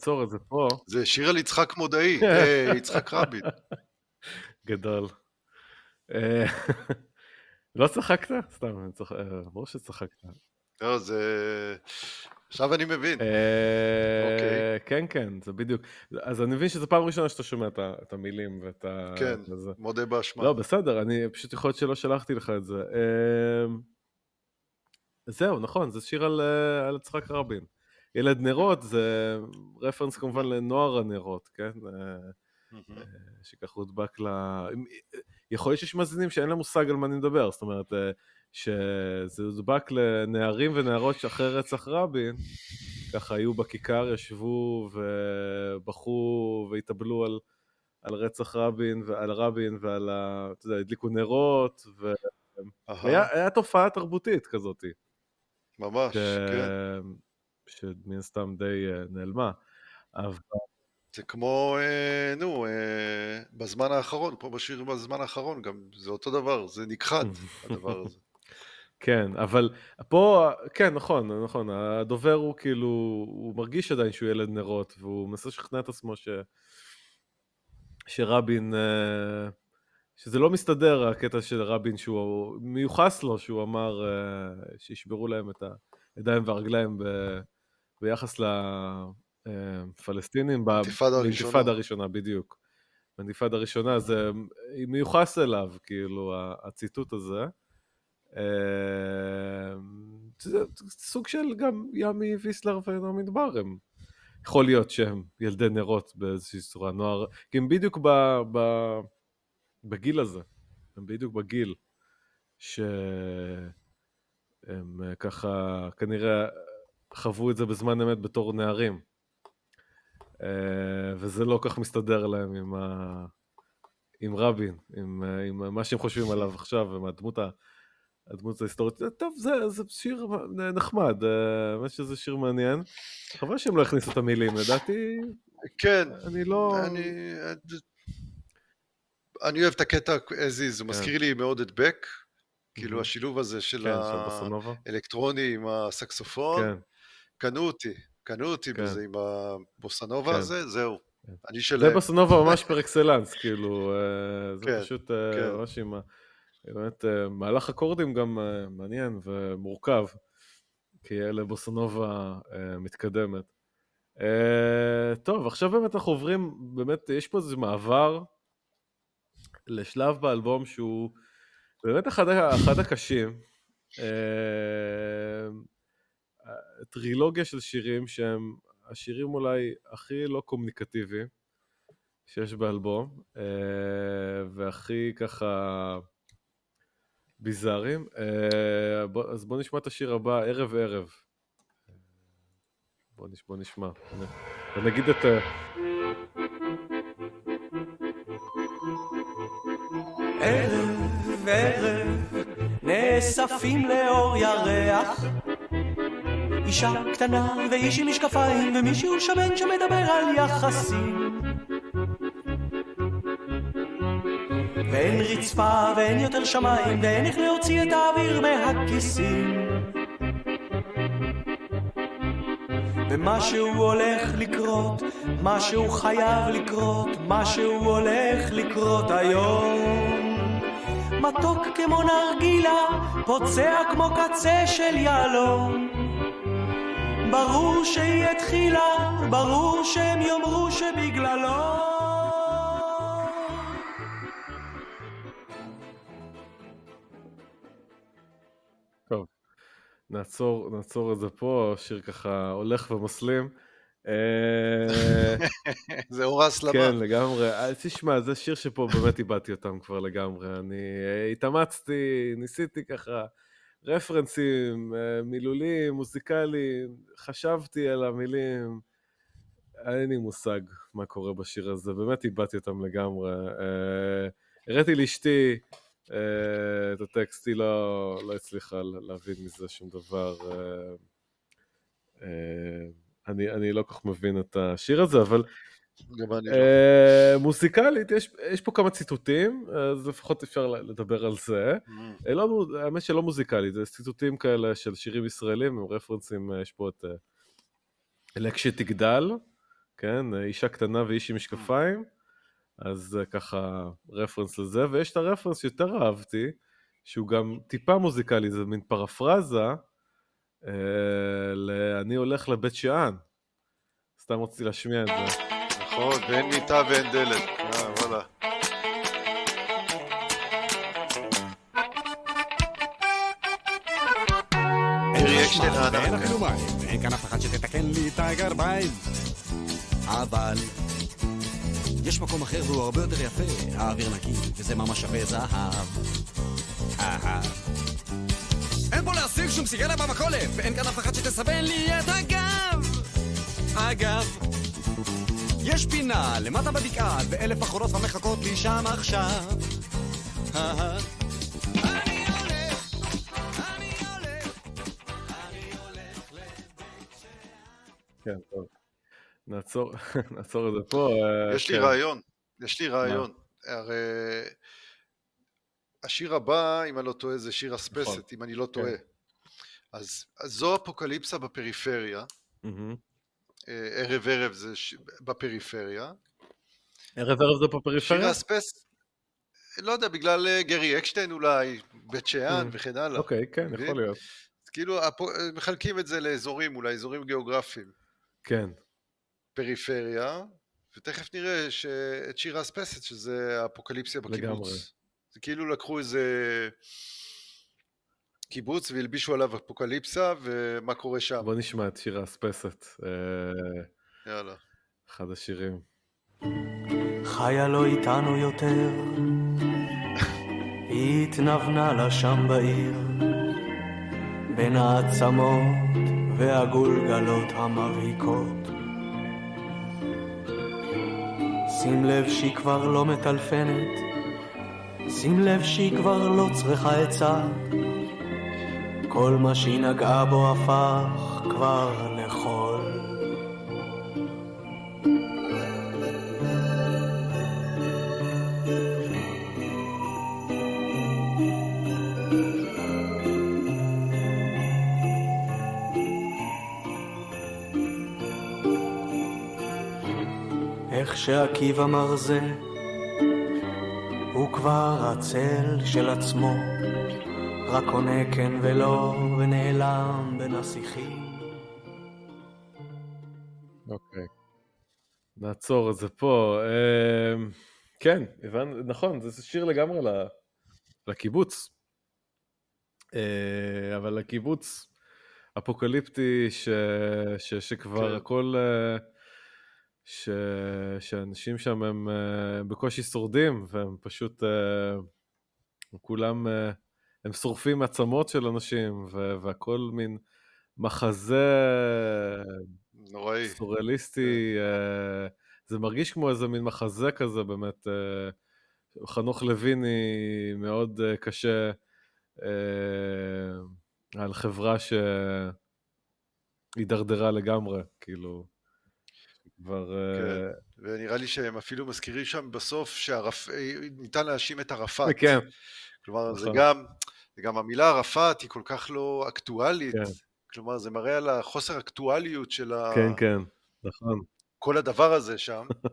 Speaker 1: כן. המילים.
Speaker 2: שיר על יצחק מודעי, אה, יצחק רבין.
Speaker 1: גדול. אה, לא צחקת? סתם, אה, ברור שצחקת.
Speaker 2: לא, זה... עכשיו אני מבין.
Speaker 1: אוקיי. כן, כן, זה בדיוק. אז אני מבין שזו פעם ראשונה שאתה שומע את המילים ואת ה...
Speaker 2: כן, מודה באשמה.
Speaker 1: לא, בסדר, אני פשוט יכול להיות שלא שלחתי לך את זה. זהו, נכון, זה שיר על יצחק רבין. ילד נרות זה רפרנס כמובן לנוער הנרות, כן? אה, שככה הודבק ל... יכול להיות שיש מאזינים שאין להם מושג על מה אני מדבר, זאת אומרת, אה, שזה הודבק לנערים ונערות שאחרי רצח רבין, ככה היו בכיכר, ישבו ובכו והתאבלו על, על רצח רבין ועל רבין ועל ה... אתה יודע, הדליקו נרות, והיה תופעה תרבותית כזאת.
Speaker 2: ממש, ש... כן.
Speaker 1: שמן הסתם די uh, נעלמה. אבל...
Speaker 2: זה כמו, אה, נו, אה, בזמן האחרון, פה בשיר בזמן האחרון, גם זה אותו דבר, זה נכחד, הדבר הזה.
Speaker 1: כן, אבל פה, כן, נכון, נכון, הדובר הוא כאילו, הוא מרגיש עדיין שהוא ילד נרות, והוא מנסה לשכנע את עצמו ש... שרבין, אה, שזה לא מסתדר הקטע של רבין שהוא מיוחס לו, שהוא אמר אה, שישברו להם את הידיים והרגליים ב... ביחס לפלסטינים, באינתיפאדה הראשונה, בדיוק. באינתיפאדה הראשונה זה מיוחס אליו, כאילו, הציטוט הזה. זה סוג של גם ימי ויסלר ונעמי מדבר הם יכול להיות שהם ילדי נרות באיזושהי צורה, נוער, כי הם בדיוק ב, ב, בגיל הזה, הם בדיוק בגיל שהם ככה כנראה חוו את זה בזמן אמת בתור נערים. אה, וזה לא כך מסתדר להם עם, ה... עם רבין, עם, עם מה שהם חושבים עליו עכשיו, עם הדמות, הדמות ההיסטורית. טוב, זה, זה שיר נחמד, האמת שזה שיר מעניין. חבל שהם לא הכניסו את המילים, לדעתי...
Speaker 2: כן.
Speaker 1: אני לא...
Speaker 2: אני... אני אוהב את הקטע as is, הוא כן. מזכיר לי מאוד את בק, כאילו השילוב הזה של כן, האלקטרוני עם הסקסופון. כן. קנו אותי, קנו אותי כן. בזה עם הבוסנובה כן. הזה, זהו. כן. אני שלהם.
Speaker 1: זה בוסנובה ממש פר אקסלנס, כאילו, אה, זה כן, פשוט אה, כן. ממש עם ה... באמת, אה, מהלך אקורדים גם מעניין ומורכב, כי אלה בוסנובה מתקדמת. טוב, עכשיו באמת אנחנו עוברים, באמת, יש פה איזה מעבר לשלב באלבום שהוא באמת אחד, אחד הקשים. טרילוגיה של שירים שהם השירים אולי הכי לא קומוניקטיביים שיש באלבום, אה, והכי ככה ביזאריים. אה, אז בוא נשמע את השיר הבא, ערב ערב. בוא, נש, בוא נשמע. ונגיד את... אה,
Speaker 3: ערב ערב נאספים לאור ירח אישה קטנה ואיש עם משקפיים ומישהו שמן שמדבר על יחסים. ואין רצפה ואין יותר שמיים ואין איך להוציא את האוויר מהכיסים. ומשהו הולך לקרות, משהו חייב לקרות, משהו הולך לקרות היום. מתוק כמו נרגילה, פוצע כמו קצה של יהלום ברור שהיא התחילה, ברור שהם יאמרו שבגללו.
Speaker 1: טוב, נעצור, נעצור את זה פה, השיר ככה הולך ומסלים. אה,
Speaker 2: זה אור ההסלמה.
Speaker 1: כן, לגמרי. אה, תשמע, זה שיר שפה באמת איבדתי אותם כבר לגמרי. אני אה, התאמצתי, ניסיתי ככה. רפרנסים, אה, מילולים, מוזיקליים, חשבתי על המילים, אין לי מושג מה קורה בשיר הזה, באמת איבדתי אותם לגמרי. אה, הראיתי לאשתי אה, את הטקסט, היא לא, לא הצליחה להבין מזה שום דבר. אני, אני לא כל כך מבין את השיר הזה, אבל גם אני לא. אה, מוזיקלית, יש, יש פה כמה ציטוטים, אז לפחות אפשר לדבר על זה. Mm. לא, האמת שלא מוזיקלית, זה ציטוטים כאלה של שירים ישראלים, עם רפרנסים, אה, יש פה את לכשתגדל, כן, אישה קטנה ואיש עם משקפיים, אז ככה רפרנס לזה, ויש את הרפרנס שיותר אהבתי, שהוא גם טיפה מוזיקלי, זה מין פרפרזה, אה, ל"אני הולך לבית שאן". סתם רציתי להשמיע את זה.
Speaker 2: נכון, ואין מיטה ואין דלת. אה, וואלה.
Speaker 3: ואין אפילו מים, ואין כאן אף אחד שתתקן לי את הגרביים. אבל יש מקום אחר והוא הרבה יותר יפה, האוויר נקי, וזה ממש שווה זהב. אין פה להשיג שום סיגריה במכולת, ואין כאן אף אחד שתסבן לי את הגב. אגב, יש פינה למטה בבקעה, ואלף אחרות המחכות לי שם עכשיו.
Speaker 1: כן, טוב. נעצור, נעצור את זה פה.
Speaker 2: אה, יש לי כן. רעיון, יש לי רעיון. הרי השיר הבא, אם אני לא טועה, זה שיר אספסת, נכון. אם אני לא טועה. כן. אז זו אפוקליפסה בפריפריה. ערב ערב זה ש... בפריפריה.
Speaker 1: ערב ערב זה בפריפריה?
Speaker 2: שיר אספס, לא יודע, בגלל אה, גרי אקשטיין אולי, בית שאן mm. וכן הלאה.
Speaker 1: אוקיי, כן, יכול להיות.
Speaker 2: כאילו, מחלקים את זה לאזורים, אולי אזורים גיאוגרפיים.
Speaker 1: כן.
Speaker 2: פריפריה, ותכף נראה את שיר האספסת, שזה האפוקליפסיה בקיבוץ. לגמרי. זה כאילו לקחו איזה קיבוץ והלבישו עליו אפוקליפסה, ומה קורה שם.
Speaker 1: בוא נשמע את שיר האספסת.
Speaker 2: אה, יאללה.
Speaker 1: אחד השירים.
Speaker 3: חיה לא איתנו יותר, היא התנוונה לה שם בעיר, בין העצמות והגולגלות המריקות.
Speaker 4: שים לב שהיא כבר לא מטלפנת, שים לב שהיא כבר לא צריכה עצה. כל מה שהיא נגעה בו הפך כבר לחול. איך שעקיבא מרזה, הוא כבר הצל של עצמו. רק עונה כן ולא, ונעלם בין השיחים.
Speaker 1: אוקיי. נעצור את זה פה. אמ, כן, הבנ... נכון, זה שיר לגמרי לקיבוץ. אה, אבל לקיבוץ אפוקליפטי ש... ש... שכבר כן. הכל... אה, ש... שאנשים שם הם אה, בקושי שורדים, והם פשוט... כולם... הם שורפים עצמות של אנשים, והכל מין מחזה...
Speaker 2: נוראי.
Speaker 1: סוריאליסטי. כן. זה מרגיש כמו איזה מין מחזה כזה, באמת. חנוך לויני מאוד קשה על חברה שהידרדרה לגמרי, כאילו. כבר...
Speaker 2: כן, ונראה לי שהם אפילו מזכירים שם בסוף שניתן להאשים את ערפאת.
Speaker 1: כן.
Speaker 2: כלומר, זה נכון. גם... וגם המילה ערפאת היא כל כך לא אקטואלית, כן. כלומר זה מראה על החוסר אקטואליות של ה...
Speaker 1: כן, כן, נכון.
Speaker 2: כל הדבר הזה שם.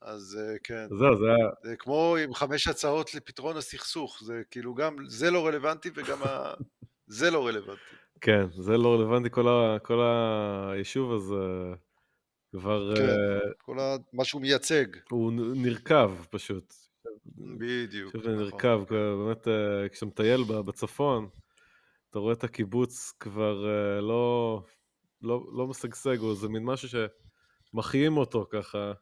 Speaker 2: אז אה, כן.
Speaker 1: זהו, זה היה...
Speaker 2: זה כמו עם חמש הצעות לפתרון הסכסוך, זה כאילו גם זה לא רלוונטי וגם ה... זה לא רלוונטי.
Speaker 1: כן, זה לא רלוונטי, כל, ה... כל היישוב הזה כבר...
Speaker 2: כן, uh... כל ה... מה שהוא מייצג.
Speaker 1: הוא נרקב פשוט.
Speaker 2: בדיוק.
Speaker 1: נכון. נרקב, באמת, אה, כשאתה מטייל בצפון, אתה רואה את הקיבוץ כבר אה, לא, לא, לא משגשג, הוא איזה מין משהו שמחיים אותו ככה,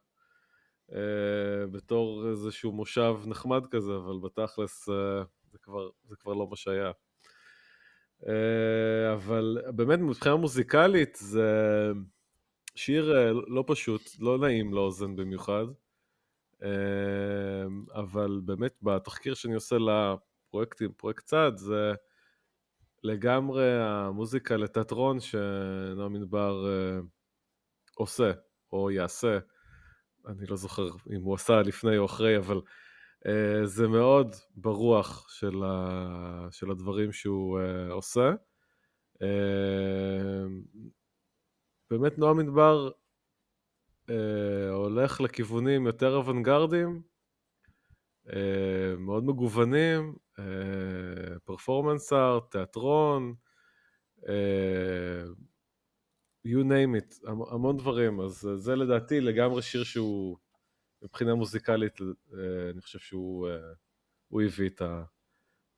Speaker 1: אה, בתור איזשהו מושב נחמד כזה, אבל בתכלס זה כבר, זה כבר לא מה שהיה. אבל באמת מבחינה מוזיקלית זה שיר לא פשוט, לא נעים לאוזן במיוחד. אמ, אבל באמת בתחקיר שאני עושה לפרויקטים, פרויקט צד, זה לגמרי המוזיקה לתיאטרון שנועם מדבר אה, עושה או יעשה. אני לא זוכר אם הוא עשה לפני או אחרי, אבל uh, זה מאוד ברוח של, ה, של הדברים שהוא uh, עושה. Uh, באמת נועם מדבר אה, הולך לכיוונים יותר אוונגרדיים, אה, מאוד מגוונים, פרפורמנס ארט, תיאטרון, אה, you name it, המון דברים, אז זה לדעתי לגמרי שיר שהוא מבחינה מוזיקלית, אה, אני חושב שהוא הוא הביא את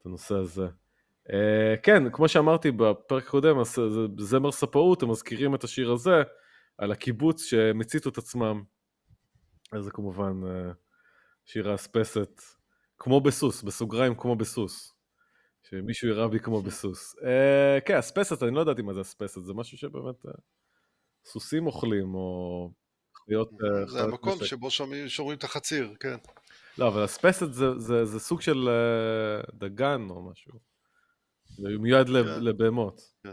Speaker 1: הנושא הזה. Uh, כן, כמו שאמרתי בפרק הקודם, זמר ספאות, הם מזכירים את השיר הזה, על הקיבוץ שהם הציתו את עצמם. אז זה כמובן אה, שיר האספסת, כמו בסוס, בסוגריים כמו בסוס. שמישהו ירה בי כמו בסוס. אה, כן, אספסת, אני לא ידעתי מה זה אספסת, זה משהו שבאמת אה, סוסים אוכלים, או חיות...
Speaker 2: זה המקום שבו שומרים את החציר, כן.
Speaker 1: לא, אבל אספסת זה, זה, זה סוג של דגן או משהו. זה מיועד כן. לבהמות. כן.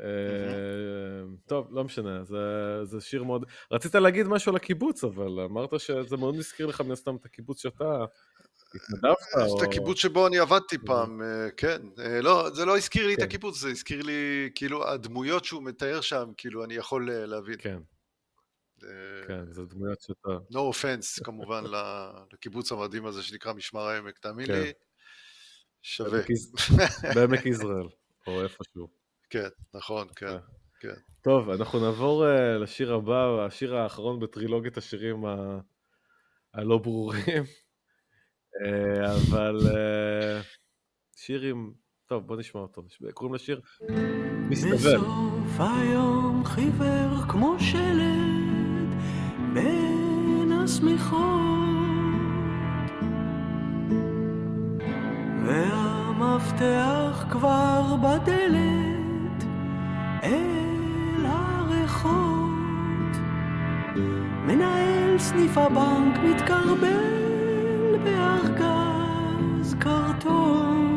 Speaker 1: אה, טוב, לא משנה, זה, זה שיר מאוד... רצית להגיד משהו על הקיבוץ, אבל אמרת שזה מאוד מזכיר לך מן הסתם את הקיבוץ שאתה התנדבת,
Speaker 2: או... את הקיבוץ שבו אני עבדתי פעם, אה, כן. אה, לא, זה לא הזכיר לי את כן. הקיבוץ, זה הזכיר לי, כאילו, הדמויות שהוא מתאר שם, כאילו, אני יכול להבין.
Speaker 1: כן. כן, זה דמויות שאתה...
Speaker 2: No offense, כמובן, לקיבוץ המדהים הזה שנקרא משמר העמק, תאמין כן. לי, שווה.
Speaker 1: בעמק יזרעאל, או איפשהו.
Speaker 2: כן, נכון, כן, אה. כן.
Speaker 1: טוב, אנחנו נעבור uh, לשיר הבא, השיר האחרון בטרילוגיית השירים ה... הלא ברורים, uh, אבל uh, שיר עם... טוב, בוא נשמע אותו. קוראים לשיר
Speaker 4: מסתבר. בסוף היום חיוור כמו שלד בין השמיכות והמפתח כבר בדלת אל הריחות, מנהל סניף הבנק מתקרבל בארגז קרטון.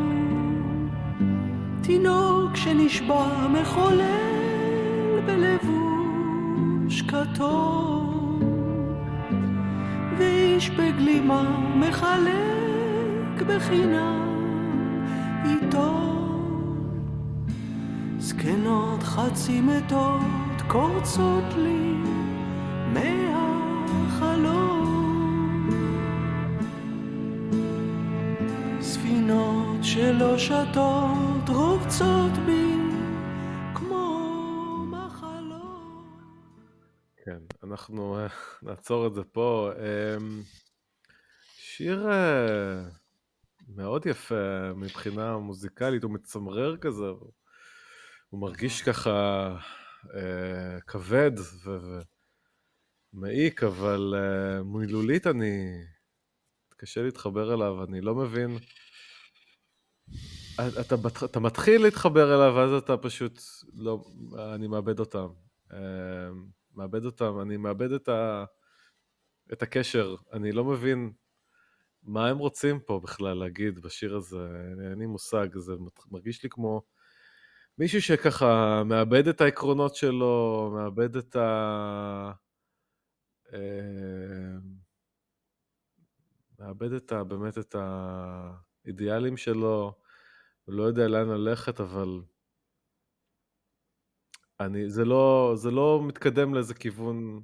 Speaker 4: תינוק שנשבע מחולל בלבוש כתום. ואיש בגלימה מחלק בחינם עיתון. זקנות חצי מתות קורצות לי מהחלום. ספינות שלא שטות רובצות בי כמו מחלום.
Speaker 1: כן, אנחנו אה, נעצור את זה פה. אמ, שיר אה, מאוד יפה מבחינה מוזיקלית, הוא מצמרר כזה, הוא מרגיש ככה אה, כבד ומעיק, אבל אה, מילולית אני... קשה להתחבר אליו, אני לא מבין. אתה, אתה מתחיל להתחבר אליו, ואז אתה פשוט לא... אני מאבד אותם. אה, מאבד אותם, אני מאבד את, ה, את הקשר, אני לא מבין מה הם רוצים פה בכלל להגיד בשיר הזה, אין לי מושג, זה מרגיש לי כמו מישהו שככה מאבד את העקרונות שלו, מאבד את ה... אה, מאבד את ה... באמת את האידיאלים שלו, לא יודע לאן ללכת, אבל אני, זה לא, זה לא מתקדם לאיזה כיוון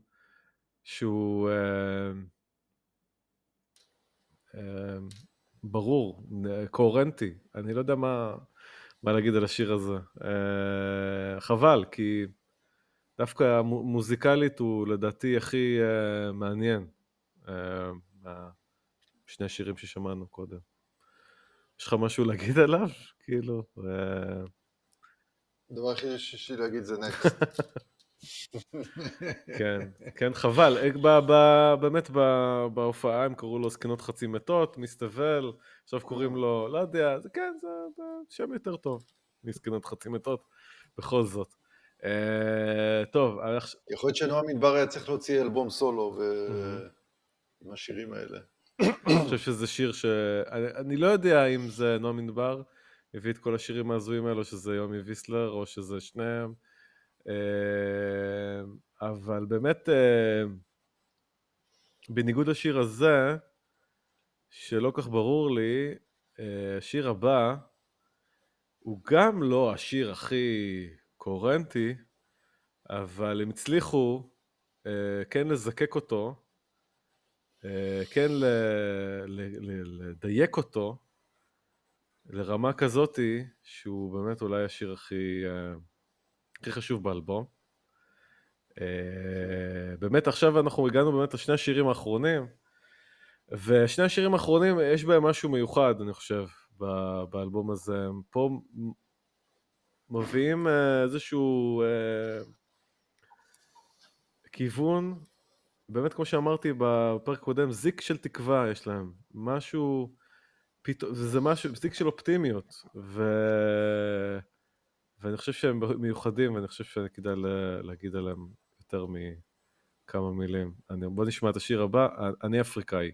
Speaker 1: שהוא אה, אה, ברור, קוהרנטי. אני לא יודע מה, מה להגיד על השיר הזה. אה, חבל, כי דווקא מוזיקלית הוא לדעתי הכי אה, מעניין אה, משני השירים ששמענו קודם. יש לך משהו להגיד עליו? כאילו...
Speaker 2: הדבר הכי שיש לי להגיד זה נקסט.
Speaker 1: כן, כן, חבל. אה, ב, ב, באמת ב, בהופעה הם קראו לו זקנות חצי מתות, מסתבל, עכשיו קוראים לו, לא יודע, זה כן, זה, זה שם יותר טוב מזקנות חצי מתות, בכל זאת. Uh, טוב,
Speaker 2: יכול להיות שנועם מדבר היה צריך להוציא אלבום סולו ו... עם השירים האלה.
Speaker 1: אני חושב שזה שיר ש... אני, אני לא יודע אם זה נועם מדבר. הביא את כל השירים ההזויים האלו, שזה יומי ויסלר, או שזה שניהם. אה, אבל באמת, אה, בניגוד לשיר הזה, שלא כך ברור לי, אה, השיר הבא הוא גם לא השיר הכי קוהרנטי, אבל הם הצליחו כן לזקק אותו, כן לדייק אותו, לרמה כזאתי, שהוא באמת אולי השיר הכי, הכי חשוב באלבום. Uh, באמת עכשיו אנחנו הגענו באמת לשני השירים האחרונים, ושני השירים האחרונים יש בהם משהו מיוחד, אני חושב, באלבום הזה. פה מביאים uh, איזשהו uh, כיוון, באמת כמו שאמרתי בפרק קודם, זיק של תקווה יש להם. משהו... פתאום, זה משהו, פסיק של אופטימיות, ו... ואני חושב שהם מיוחדים, ואני חושב שכדאי להגיד עליהם יותר מכמה מילים. אני, בוא נשמע את השיר הבא, אני אפריקאי.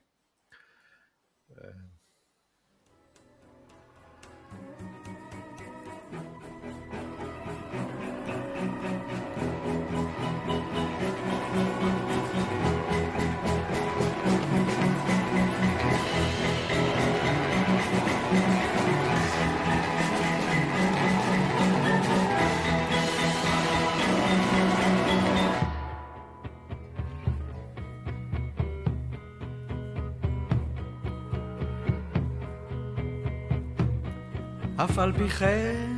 Speaker 4: אף על פי כן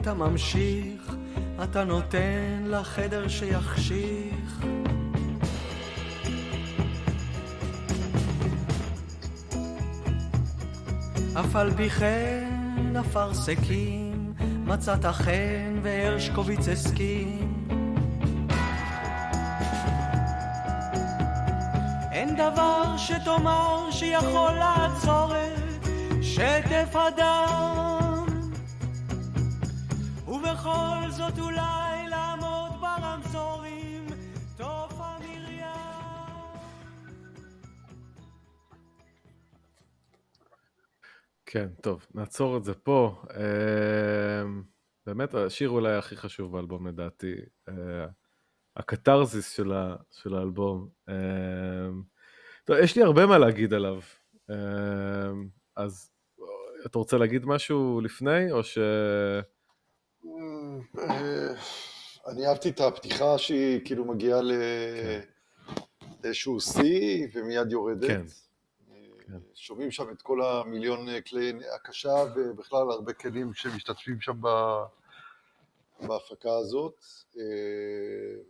Speaker 4: אתה ממשיך, אתה נותן לחדר שיחשיך. אף על פי כן אפרסקים, מצאת חן והרשקוביץ הסכים. אין דבר שתאמר שיכול לעצור את שטף הדם.
Speaker 1: כן, טוב, נעצור את זה פה. אמ, באמת, השיר אולי הכי חשוב באלבום לדעתי. אה, הקתרזיס של, ה, של האלבום. אמ, טוב, יש לי הרבה מה להגיד עליו. אמ, אז אתה רוצה להגיד משהו לפני, או ש...
Speaker 2: אה, אני אהבתי את הפתיחה שהיא כאילו מגיעה כן. לאיזשהו שיא ומיד יורדת. כן. כן. שומעים שם את כל המיליון כלי הקשה ובכלל הרבה כלים שמשתתפים שם בהפקה הזאת. אה,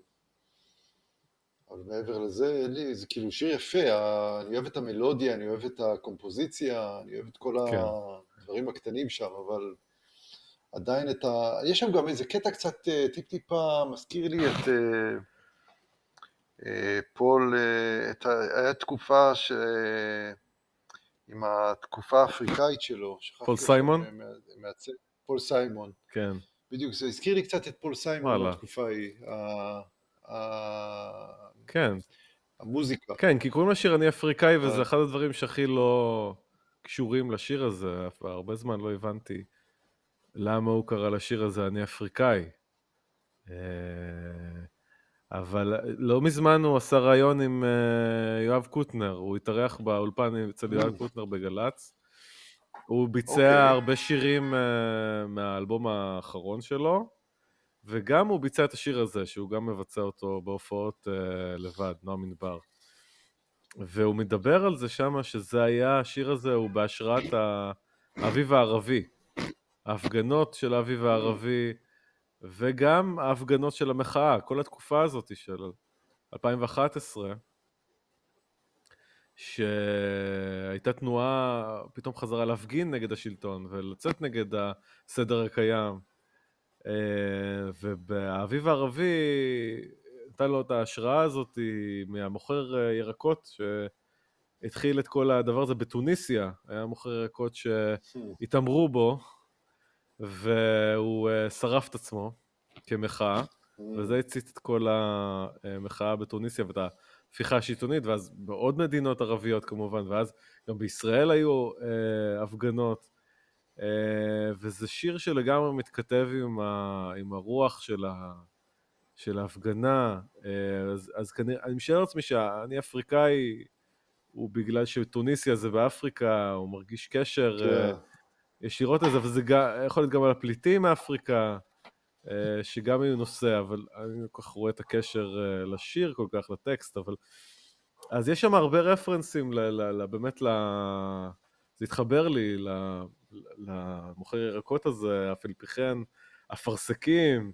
Speaker 2: אבל מעבר לזה, אין לי, זה כאילו שיר יפה, אני אוהב את המלודיה, אני אוהב את הקומפוזיציה, אני אוהב את כל כן. הדברים הקטנים שם, אבל עדיין את ה... יש שם גם איזה קטע קצת אה, טיפ-טיפה, מזכיר לי את אה, אה, פול, את. היה תקופה ש... עם התקופה האפריקאית שלו.
Speaker 1: פול סיימון?
Speaker 2: מעצב, פול סיימון.
Speaker 1: כן.
Speaker 2: בדיוק, זה הזכיר לי קצת את פול סיימון בתקופה ההיא.
Speaker 1: כן.
Speaker 2: המוזיקה.
Speaker 1: כן, כי קוראים לשיר אני אפריקאי, וזה אחד הדברים שהכי לא קשורים לשיר הזה. הרבה זמן לא הבנתי למה הוא קרא לשיר הזה אני אפריקאי. אה, אבל לא מזמן הוא עשה ראיון עם אה, יואב קוטנר, הוא התארח באולפן אצל יואב mm. קוטנר בגל"צ. הוא ביצע okay. אוקיי. הרבה שירים uh, מהאלבום האחרון שלו, וגם הוא ביצע את השיר הזה, שהוא גם מבצע אותו בהופעות לבד, נועם ענבר. והוא מדבר על זה שמה, שזה היה, השיר הזה הוא בהשראת האביב הערבי. ההפגנות של האביב הערבי, וגם ההפגנות של המחאה, כל התקופה הזאת של 2011, שהייתה תנועה, פתאום חזרה להפגין נגד השלטון ולצאת נגד הסדר הקיים. אה, ובאביב הערבי נתן לו את ההשראה הזאת מהמוכר ירקות שהתחיל את כל הדבר הזה בתוניסיה, היה מוכר ירקות שהתעמרו בו והוא uh, שרף את עצמו כמחאה, mm. וזה הצית את כל המחאה בתוניסיה ואת ההפיכה השלטונית, ואז בעוד מדינות ערביות כמובן, ואז גם בישראל היו uh, הפגנות, uh, וזה שיר שלגמרי מתכתב עם, ה, עם הרוח של, ה, של ההפגנה, uh, אז, אז כנראה, אני משער לעצמי שאני אפריקאי, הוא בגלל שטוניסיה זה באפריקה, הוא מרגיש קשר. כן. ישירות לזה, וזה יכול להיות גם על הפליטים מאפריקה, אה, שגם היו נושא, אבל אני לא כל כך רואה את הקשר אה, לשיר כל כך, לטקסט, אבל... אז יש שם הרבה רפרנסים, ל, ל, ל, באמת, ל... זה התחבר לי למוכר ירקות הזה, הפלפיכן, אפרסקים,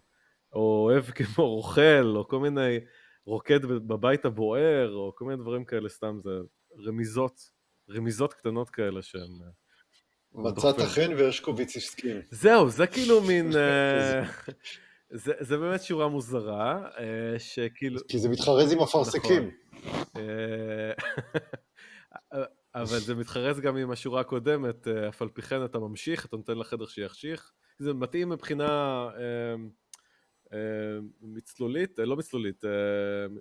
Speaker 1: או אוהב כמו רוכל, או כל מיני רוקד בבית הבוער, או כל מיני דברים כאלה, סתם זה רמיזות, רמיזות קטנות כאלה שהן...
Speaker 2: מצאת חן והרשקוביץ הסכים.
Speaker 1: זהו, זה כאילו מין... אה, זה, זה באמת שורה מוזרה, אה, שכאילו...
Speaker 2: כי זה מתחרז עם אפרסקים. נכון.
Speaker 1: אה, אבל זה מתחרז גם עם השורה הקודמת, אף על פי כן אתה ממשיך, אתה נותן לחדר שיחשיך. זה מתאים מבחינה מצלולית, לא מצלולית,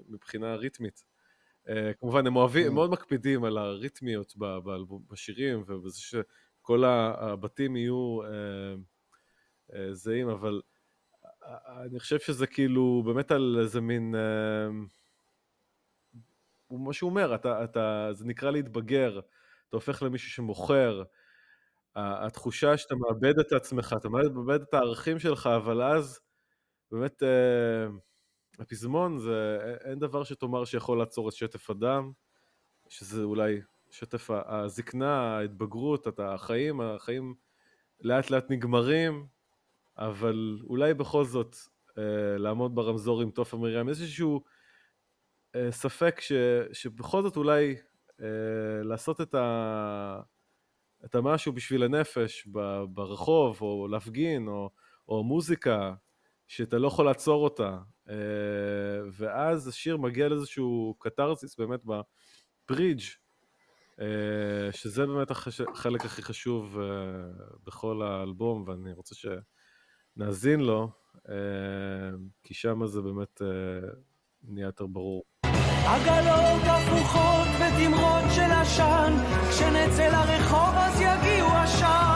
Speaker 1: מבחינה ריתמית. כמובן, הם אוהבים, הם mm. מאוד מקפידים על הריתמיות בשירים, ובזה ש... כל הבתים יהיו אה, אה, זהים, אבל אה, אני חושב שזה כאילו באמת על איזה מין... מה שהוא אומר, אתה, אתה, זה נקרא להתבגר, אתה הופך למישהו שמוכר, התחושה שאתה מאבד את עצמך, אתה מאבד את הערכים שלך, אבל אז באמת הפזמון זה, אין דבר שתאמר שיכול לעצור את שטף הדם, שזה אולי שטף הזקנה, ההתבגרות, אתה, החיים, החיים לאט לאט נגמרים, אבל אולי בכל זאת אה, לעמוד ברמזור עם תופעה מרים, איזשהו אה, ספק ש, שבכל זאת אולי אה, לעשות את, ה, את המשהו בשביל הנפש ב, ברחוב, או להפגין, או, או מוזיקה, שאתה לא יכול לעצור אותה, אה, ואז השיר מגיע לאיזשהו קתרסיס באמת בברידג' שזה באמת החלק הכי חשוב אה, בכל האלבום, ואני רוצה שנאזין לו, אה, כי שם זה באמת נהיה יותר ברור.
Speaker 5: עגלות הפוכות ותמרות של עשן, כשנצא לרחוב אז יגיעו עשן.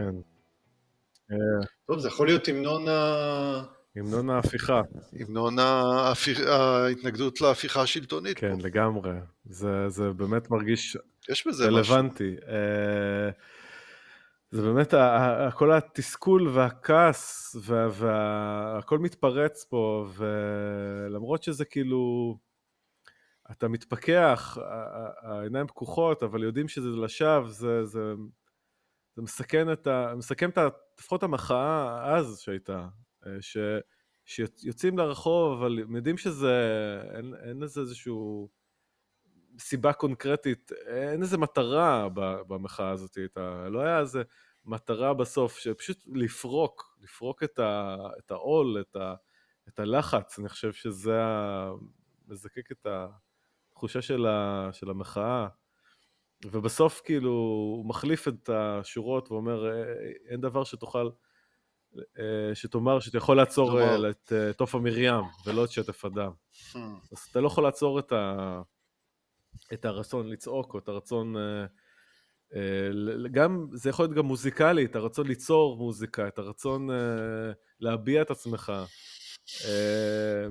Speaker 1: כן.
Speaker 2: טוב, זה יכול להיות המנון ה...
Speaker 1: המנון ההפיכה.
Speaker 2: המנון ההתנגדות להפיכה השלטונית.
Speaker 1: כן, פה. לגמרי. זה, זה באמת מרגיש
Speaker 2: יש בזה
Speaker 1: רלוונטי. משהו. זה באמת, כל התסכול והכעס, והכל מתפרץ פה, ולמרות שזה כאילו, אתה מתפכח, העיניים פקוחות, אבל יודעים שזה לשווא, זה, זה, זה מסכן את ה... מסכם את לפחות המחאה אז שהייתה, ש, שיוצאים לרחוב, אבל יודעים שזה, אין, אין לזה איזשהו סיבה קונקרטית, אין איזה מטרה במחאה הזאת, הייתה, לא היה איזה מטרה בסוף, שפשוט לפרוק, לפרוק את, ה, את העול, את, ה, את הלחץ, אני חושב שזה ה, מזקק את התחושה של, ה, של המחאה. ובסוף כאילו הוא מחליף את השורות ואומר אין דבר שתוכל, שתאמר שאתה יכול לעצור את תוף המרים ולא את שטף הדם. Hmm. אז אתה לא יכול לעצור את, ה... את הרצון לצעוק או את הרצון, גם, זה יכול להיות גם מוזיקלי, את הרצון ליצור מוזיקה, את הרצון להביע את עצמך.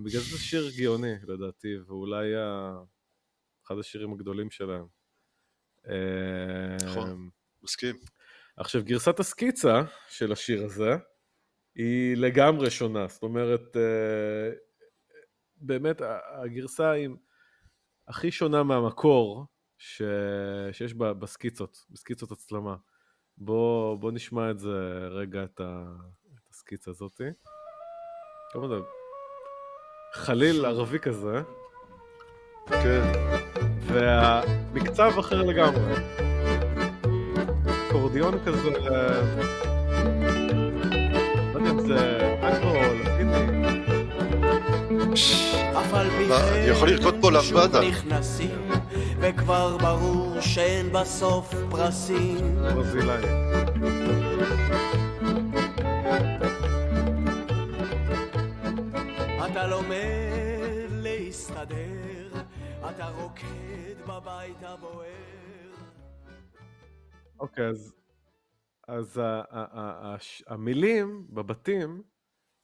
Speaker 1: בגלל זה שיר גאוני לדעתי, ואולי אחד השירים הגדולים שלהם.
Speaker 2: נכון, מסכים.
Speaker 1: עכשיו, גרסת הסקיצה של השיר הזה היא לגמרי שונה, זאת אומרת, אה, באמת הגרסה היא הכי שונה מהמקור ש... שיש בסקיצות, בסקיצות הצלמה. בוא, בוא נשמע את זה רגע, את, ה... את הסקיצה הזאתי. חליל ערבי כזה.
Speaker 2: כן.
Speaker 1: והמקצב אחר לגמרי. אקורדיון כזה, לא יודע אם זה אנגו או לטיני.
Speaker 2: אני יכול לרקוד פה למבדה.
Speaker 4: וכבר ברור שאין בסוף פרסים.
Speaker 1: ברזילאי.
Speaker 4: אתה לומד להסתדר, אתה רוקד בבית הבוער.
Speaker 1: אוקיי, אז, אז המילים בבתים,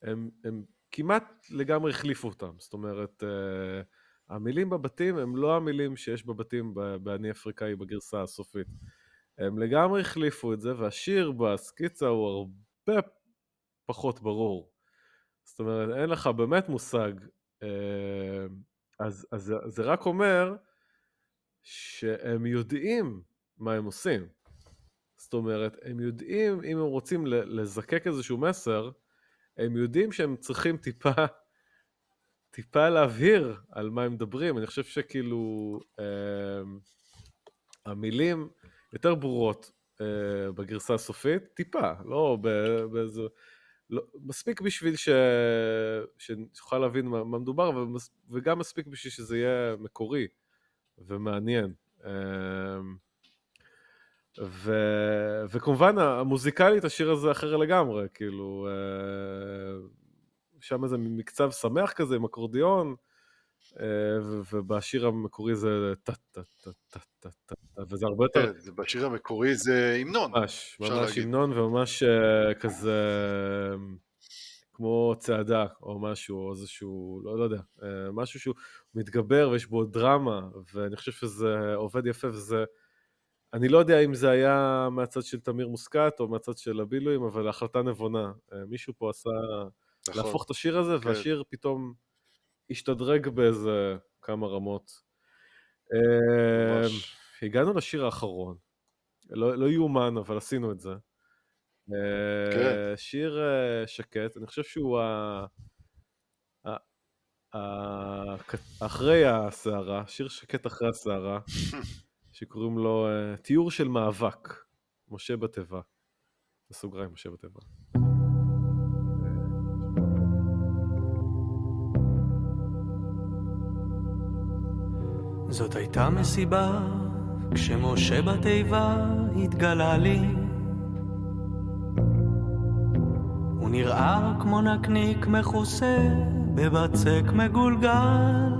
Speaker 1: הם, הם כמעט לגמרי החליפו אותם. זאת אומרת, uh, המילים בבתים הם לא המילים שיש בבתים ב"אני אפריקאי" בגרסה הסופית. הם לגמרי החליפו את זה, והשיר בסקיצה הוא הרבה פחות ברור. זאת אומרת, אין לך באמת מושג. Uh, אז, אז זה רק אומר שהם יודעים מה הם עושים. זאת אומרת, הם יודעים, אם הם רוצים לזקק איזשהו מסר, הם יודעים שהם צריכים טיפה, טיפה להבהיר על מה הם מדברים. אני חושב שכאילו, אה, המילים יותר ברורות אה, בגרסה הסופית, טיפה, לא באיזה... לא, מספיק בשביל ש... שנוכל להבין מה, מה מדובר, ומס... וגם מספיק בשביל שזה יהיה מקורי ומעניין. אה, ו... וכמובן המוזיקלית השיר הזה אחר לגמרי, כאילו, אה, שם איזה מקצב שמח כזה עם אקורדיון, אה, ובשיר המקורי זה טה טה טה טה טה טה, וזה הרבה יותר...
Speaker 2: כן, בשיר המקורי זה המנון.
Speaker 1: ממש, ממש המנון וממש אה, כזה כמו צעדה או משהו, או איזשהו, לא, לא יודע, משהו שהוא מתגבר ויש בו דרמה, ואני חושב שזה עובד יפה וזה... אני לא יודע אם זה היה מהצד של תמיר מוסקת או מהצד של הבילויים, אבל החלטה נבונה. אה, מישהו פה עשה... נכון. להפוך את השיר הזה, כן. והשיר פתאום השתדרג באיזה כמה רמות. ממש. אה, הגענו לשיר האחרון. לא, לא יאומן, אבל עשינו את זה. אה, כן. שיר שקט, אני חושב שהוא ה... אחרי הסערה, שיר שקט אחרי הסערה. שקוראים לו uh, תיאור של מאבק, משה בתיבה. בסוגריים, משה בתיבה.
Speaker 4: זאת הייתה מסיבה כשמשה בתיבה התגלה לי. הוא נראה כמו נקניק מכוסה בבצק מגולגל.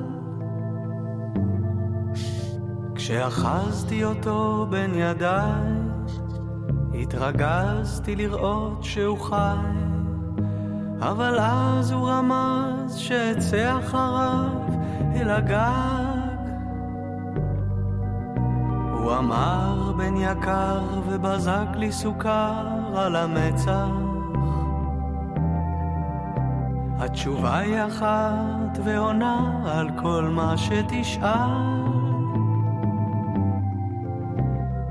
Speaker 4: כשאחזתי אותו בין ידיי התרגזתי לראות שהוא חי. אבל אז הוא רמז שאצא אחריו אל הגל הוא אמר בן יקר ובזק לי סוכר על המצח. התשובה היא אחת ועונה על כל מה שתשאל.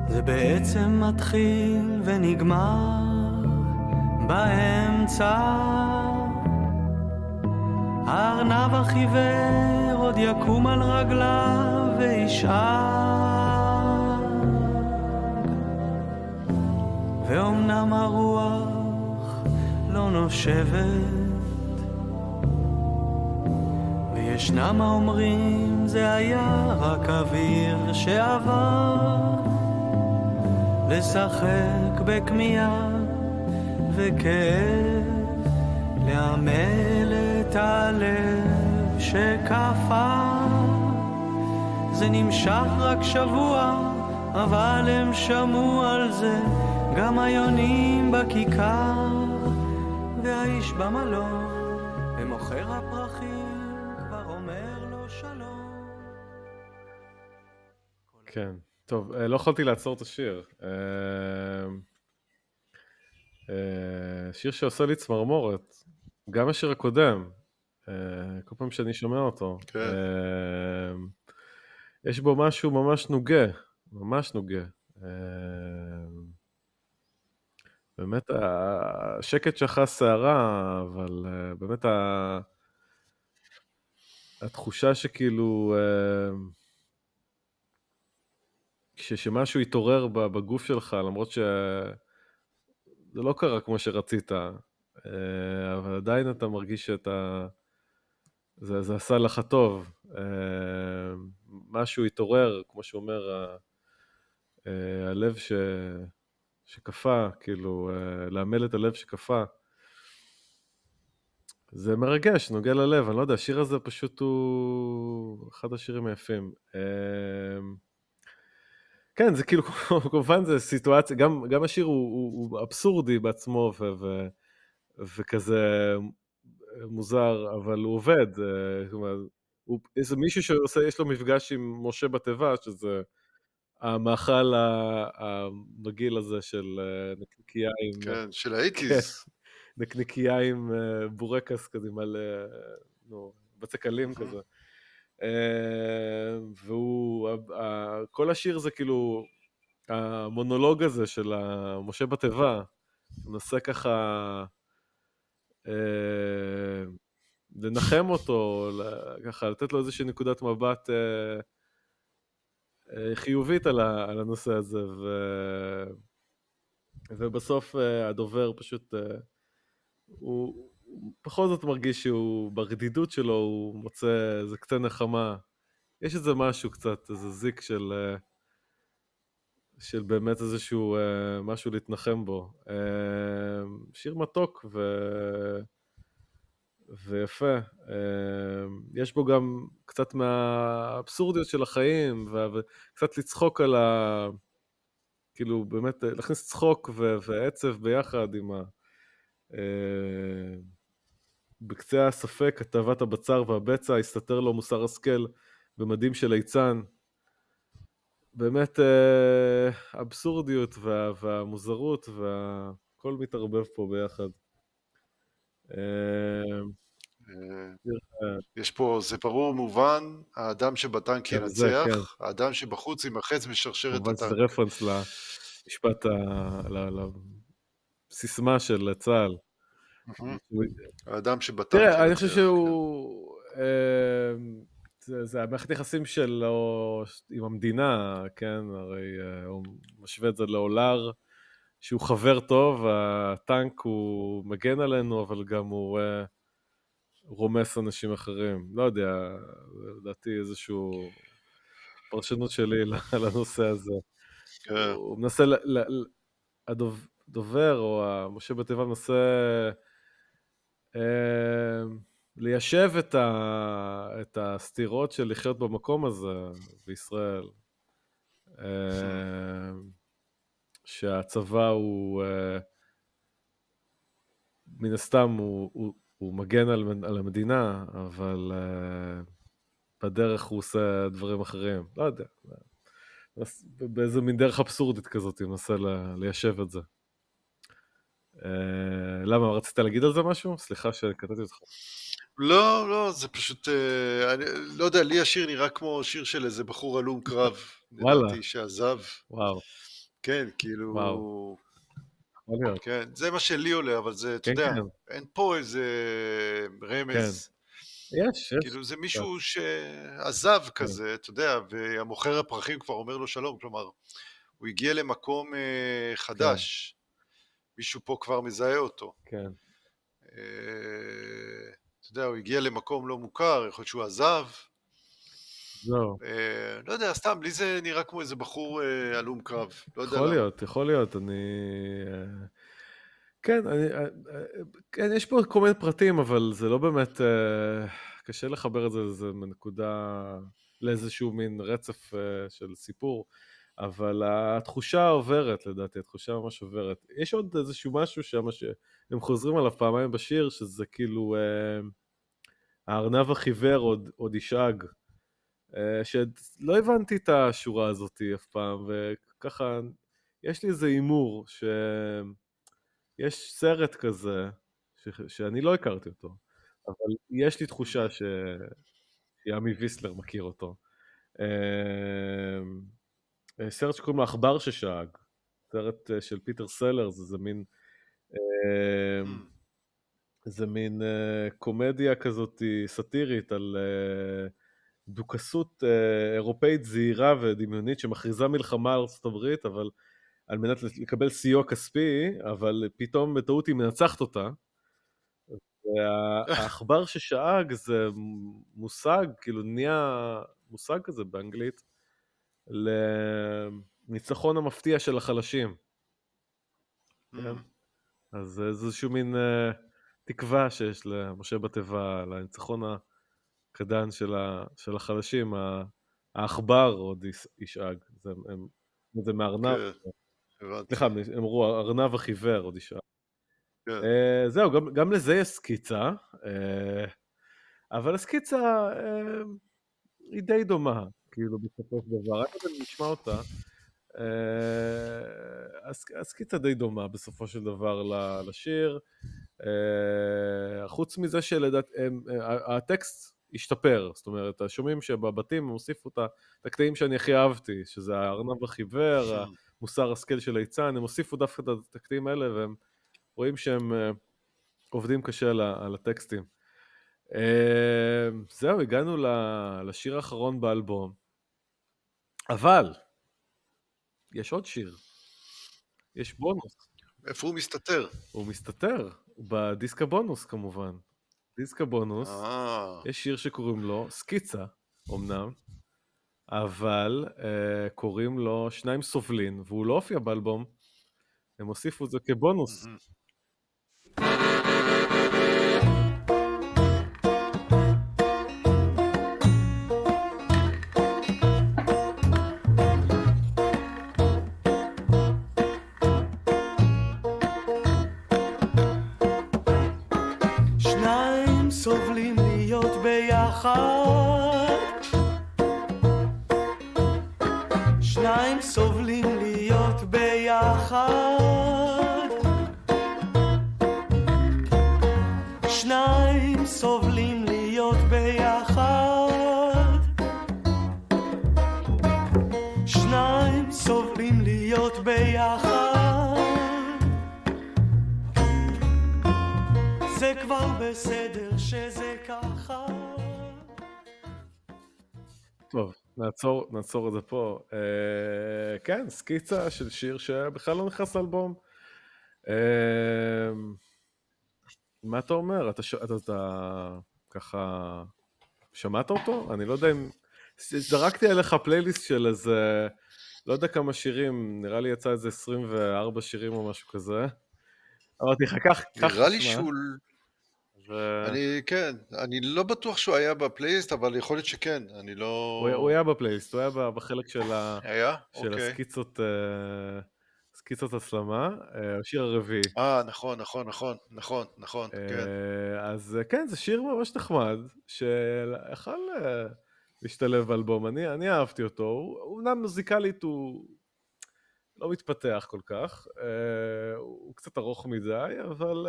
Speaker 4: זה בעצם מתחיל ונגמר באמצע. הארנב החיוור עוד יקום על רגליו וישאל ואומנם הרוח לא נושבת וישנם האומרים זה היה רק אוויר שעבר לשחק בכמיהה וכאב לעמל את הלב שקפא זה נמשך רק שבוע אבל הם שמעו על זה גם היונים בכיכר, והאיש במלון, ומוכר הפרחים, כבר אומר לו שלום.
Speaker 1: כן, טוב, אה, לא יכולתי לעצור את השיר. אה, אה, שיר שעושה לי צמרמורת, גם השיר הקודם, כל פעם שאני שומע אותו. כן. יש בו משהו ממש נוגה, ממש נוגה. באמת השקט שלך סערה, אבל uh, באמת ה... התחושה שכאילו... Uh, שמשהו התעורר בגוף שלך, למרות שזה לא קרה כמו שרצית, אבל עדיין אתה מרגיש שאתה... זה, זה עשה לך טוב. משהו התעורר, כמו שאומר, הלב ש... שקפא, כאילו, אה, לעמל את הלב שקפא. זה מרגש, נוגע ללב, אני לא יודע, השיר הזה פשוט הוא אחד השירים היפים. אמ, כן, זה כאילו, כמובן זה סיטואציה, גם, גם השיר הוא, הוא, הוא אבסורדי בעצמו ו, ו, וכזה מוזר, אבל הוא עובד. זאת אומרת, הוא, איזה מישהו שיש לו מפגש עם משה בתיבה, שזה המאכל המגעיל הזה של אה, נקניקייה עם...
Speaker 2: כן, של האיטיז.
Speaker 1: כן, נקניקייה עם אה, בורקס כזה, מלא, נו, בצקלים כזה. אה, והוא, כל השיר זה כאילו, המונולוג הזה של משה בתיבה, הוא מנסה ככה לנחם אותו, ככה לתת לו איזושהי נקודת מבט אה, חיובית על, על הנושא הזה, ו... ובסוף אה, הדובר פשוט, אה, הוא, הוא בכל זאת מרגיש שהוא, ברדידות שלו, הוא מוצא איזה קצה נחמה. יש איזה משהו קצת, איזה זיק של, של באמת איזשהו משהו להתנחם בו. שיר מתוק, ו... ויפה. אמ, יש בו גם קצת מהאבסורדיות של החיים, וקצת לצחוק על ה... כאילו, באמת, להכניס צחוק ו- ועצב ביחד עם ה... אמ, בקצה הספק, כתבת הבצר והבצע, הסתתר לו מוסר השכל במדים של ליצן. באמת אה, אבסורדיות וה, והמוזרות והכל מתערבב פה ביחד.
Speaker 2: אה, יש פה, זה ברור מובן, האדם שבטנק כן, ינצח, כן. האדם שבחוץ יימחץ בשרשרת
Speaker 1: הטנק. כמובן זה רפרנס למשפט, לסיסמה של צה"ל.
Speaker 2: האדם שבטנק
Speaker 1: ינצח. תראה, אני חושב שהוא... אמ, זה, זה המערכת יחסים שלו עם המדינה, כן, הרי uh, הוא משווה את זה לעולר, שהוא חבר טוב, הטנק הוא מגן עלינו, אבל גם הוא רומס אנשים אחרים. לא יודע, לדעתי איזושהי פרשנות שלי לנושא הזה. כן. הוא מנסה, הדובר, או משה בתיבה מנסה... Uh, ליישב את, ה... את הסתירות של לחיות במקום הזה בישראל. אה, שהצבא הוא, אה, מן הסתם הוא, הוא, הוא מגן על, על המדינה, אבל אה, בדרך הוא עושה דברים אחרים. לא יודע, באיזה מין דרך אבסורדית כזאת, הוא מנסה ליישב את זה. למה, רצית להגיד על זה משהו? סליחה שקטעתי אותך.
Speaker 2: לא, לא, זה פשוט, אה, אני לא יודע, לי השיר נראה כמו שיר של איזה בחור הלום קרב. וואלה. לדעתי שעזב.
Speaker 1: וואו.
Speaker 2: כן, כאילו... וואו. כן, זה מה שלי עולה, אבל זה, אתה כן, יודע, כן. אין פה איזה רמז.
Speaker 1: כן. יש, יש.
Speaker 2: כאילו זה מישהו שעזב כן. כזה, אתה יודע, והמוכר הפרחים כבר אומר לו שלום, כלומר, הוא הגיע למקום אה, חדש. מישהו פה כבר מזהה אותו.
Speaker 1: כן.
Speaker 2: אה, אתה יודע, הוא הגיע למקום לא מוכר, יכול להיות שהוא עזב.
Speaker 1: לא.
Speaker 2: אה, לא יודע, סתם, לי זה נראה כמו איזה בחור אה, הלום קרב. לא
Speaker 1: יודע יכול להיות, יכול להיות, אני... אה, כן, אני, אה, אה, כן, יש פה כל מיני פרטים, אבל זה לא באמת, אה, קשה לחבר את זה לאיזה נקודה, לאיזשהו מין רצף של סיפור, אבל התחושה עוברת, לדעתי, התחושה ממש עוברת. יש עוד איזשהו משהו שם שהם חוזרים עליו פעמיים בשיר, שזה כאילו, הארנב החיוור עוד, עוד ישאג. שלא הבנתי את השורה הזאת אף פעם, וככה, יש לי איזה הימור, שיש סרט כזה, ש... שאני לא הכרתי אותו, אבל יש לי תחושה ש... שימי ויסלר מכיר אותו. אה, סרט שקוראים לו עכבר ששאג, סרט אה, של פיטר סלר, זה, זה מין... אה, mm. זה מין קומדיה כזאת סאטירית על דוכסות אירופאית זהירה ודמיונית שמכריזה מלחמה על ארצות הברית, אבל על מנת לקבל סיוע כספי, אבל פתאום בטעות היא מנצחת אותה. והעכבר ששאג זה מושג, כאילו נהיה מושג כזה באנגלית, לניצחון המפתיע של החלשים. Mm. כן? אז זה איזשהו מין uh, תקווה שיש למשה בתיבה, לניצחון הקדן של, ה, של החלשים, העכבר עוד ישאג, זה, הם, זה מארנב. כן, סליחה, הם אמרו, ארנב החיוור עוד ישאג. כן. Uh, זהו, גם, גם לזה יש סקיצה, uh, אבל הסקיצה uh, היא די דומה. כאילו בסופו של דבר, רק אם נשמע אותה, אה, הסקיצה די דומה בסופו של דבר לשיר, אה, חוץ מזה שלדעת, הטקסט השתפר, זאת אומרת, שומעים שבבתים הם הוסיפו את הקטעים שאני הכי אהבתי, שזה הארנב החיוור, המוסר השכל של ליצן, הם הוסיפו דווקא את הקטעים האלה, והם רואים שהם עובדים קשה על הטקסטים. זהו, הגענו לשיר האחרון באלבום. אבל, יש עוד שיר. יש בונוס.
Speaker 2: איפה הוא מסתתר?
Speaker 1: הוא מסתתר, בדיסק הבונוס כמובן. דיסק הבונוס, אה. יש שיר שקוראים לו סקיצה, אמנם, אבל uh, קוראים לו שניים סובלין, והוא לא הופיע באלבום, הם הוסיפו את זה כבונוס. שניים
Speaker 4: סובלים להיות ביחד. שניים סובלים להיות ביחד. זה כבר בסדר שזה ככה.
Speaker 1: טוב, נעצור, נעצור את זה פה. אה, כן, סקיצה של שיר שבכלל לא נכנס לאלבום. אה, מה אתה אומר? אתה, אתה, אתה ככה שמעת אותו? אני לא יודע אם... זרקתי עליך פלייליסט של איזה... לא יודע כמה שירים, נראה לי יצא איזה 24 שירים או משהו כזה. אמרתי לך, קח, קח
Speaker 2: נראה לי שהוא... ו... אני, כן, אני לא בטוח שהוא היה בפלייליסט, אבל יכול להיות שכן, אני לא...
Speaker 1: הוא, הוא היה בפלייליסט, הוא היה בחלק של, ה...
Speaker 2: היה?
Speaker 1: של אוקיי. הסקיצות, uh, סקיצות הסלמה, uh, השיר הרביעי.
Speaker 2: אה, נכון, נכון, נכון, נכון, נכון, כן.
Speaker 1: אז כן, זה שיר ממש נחמד, שיכול uh, להשתלב באלבום, אני, אני אהבתי אותו, אומנם מוזיקלית הוא לא מתפתח כל כך, הוא קצת ארוך מדי, אבל...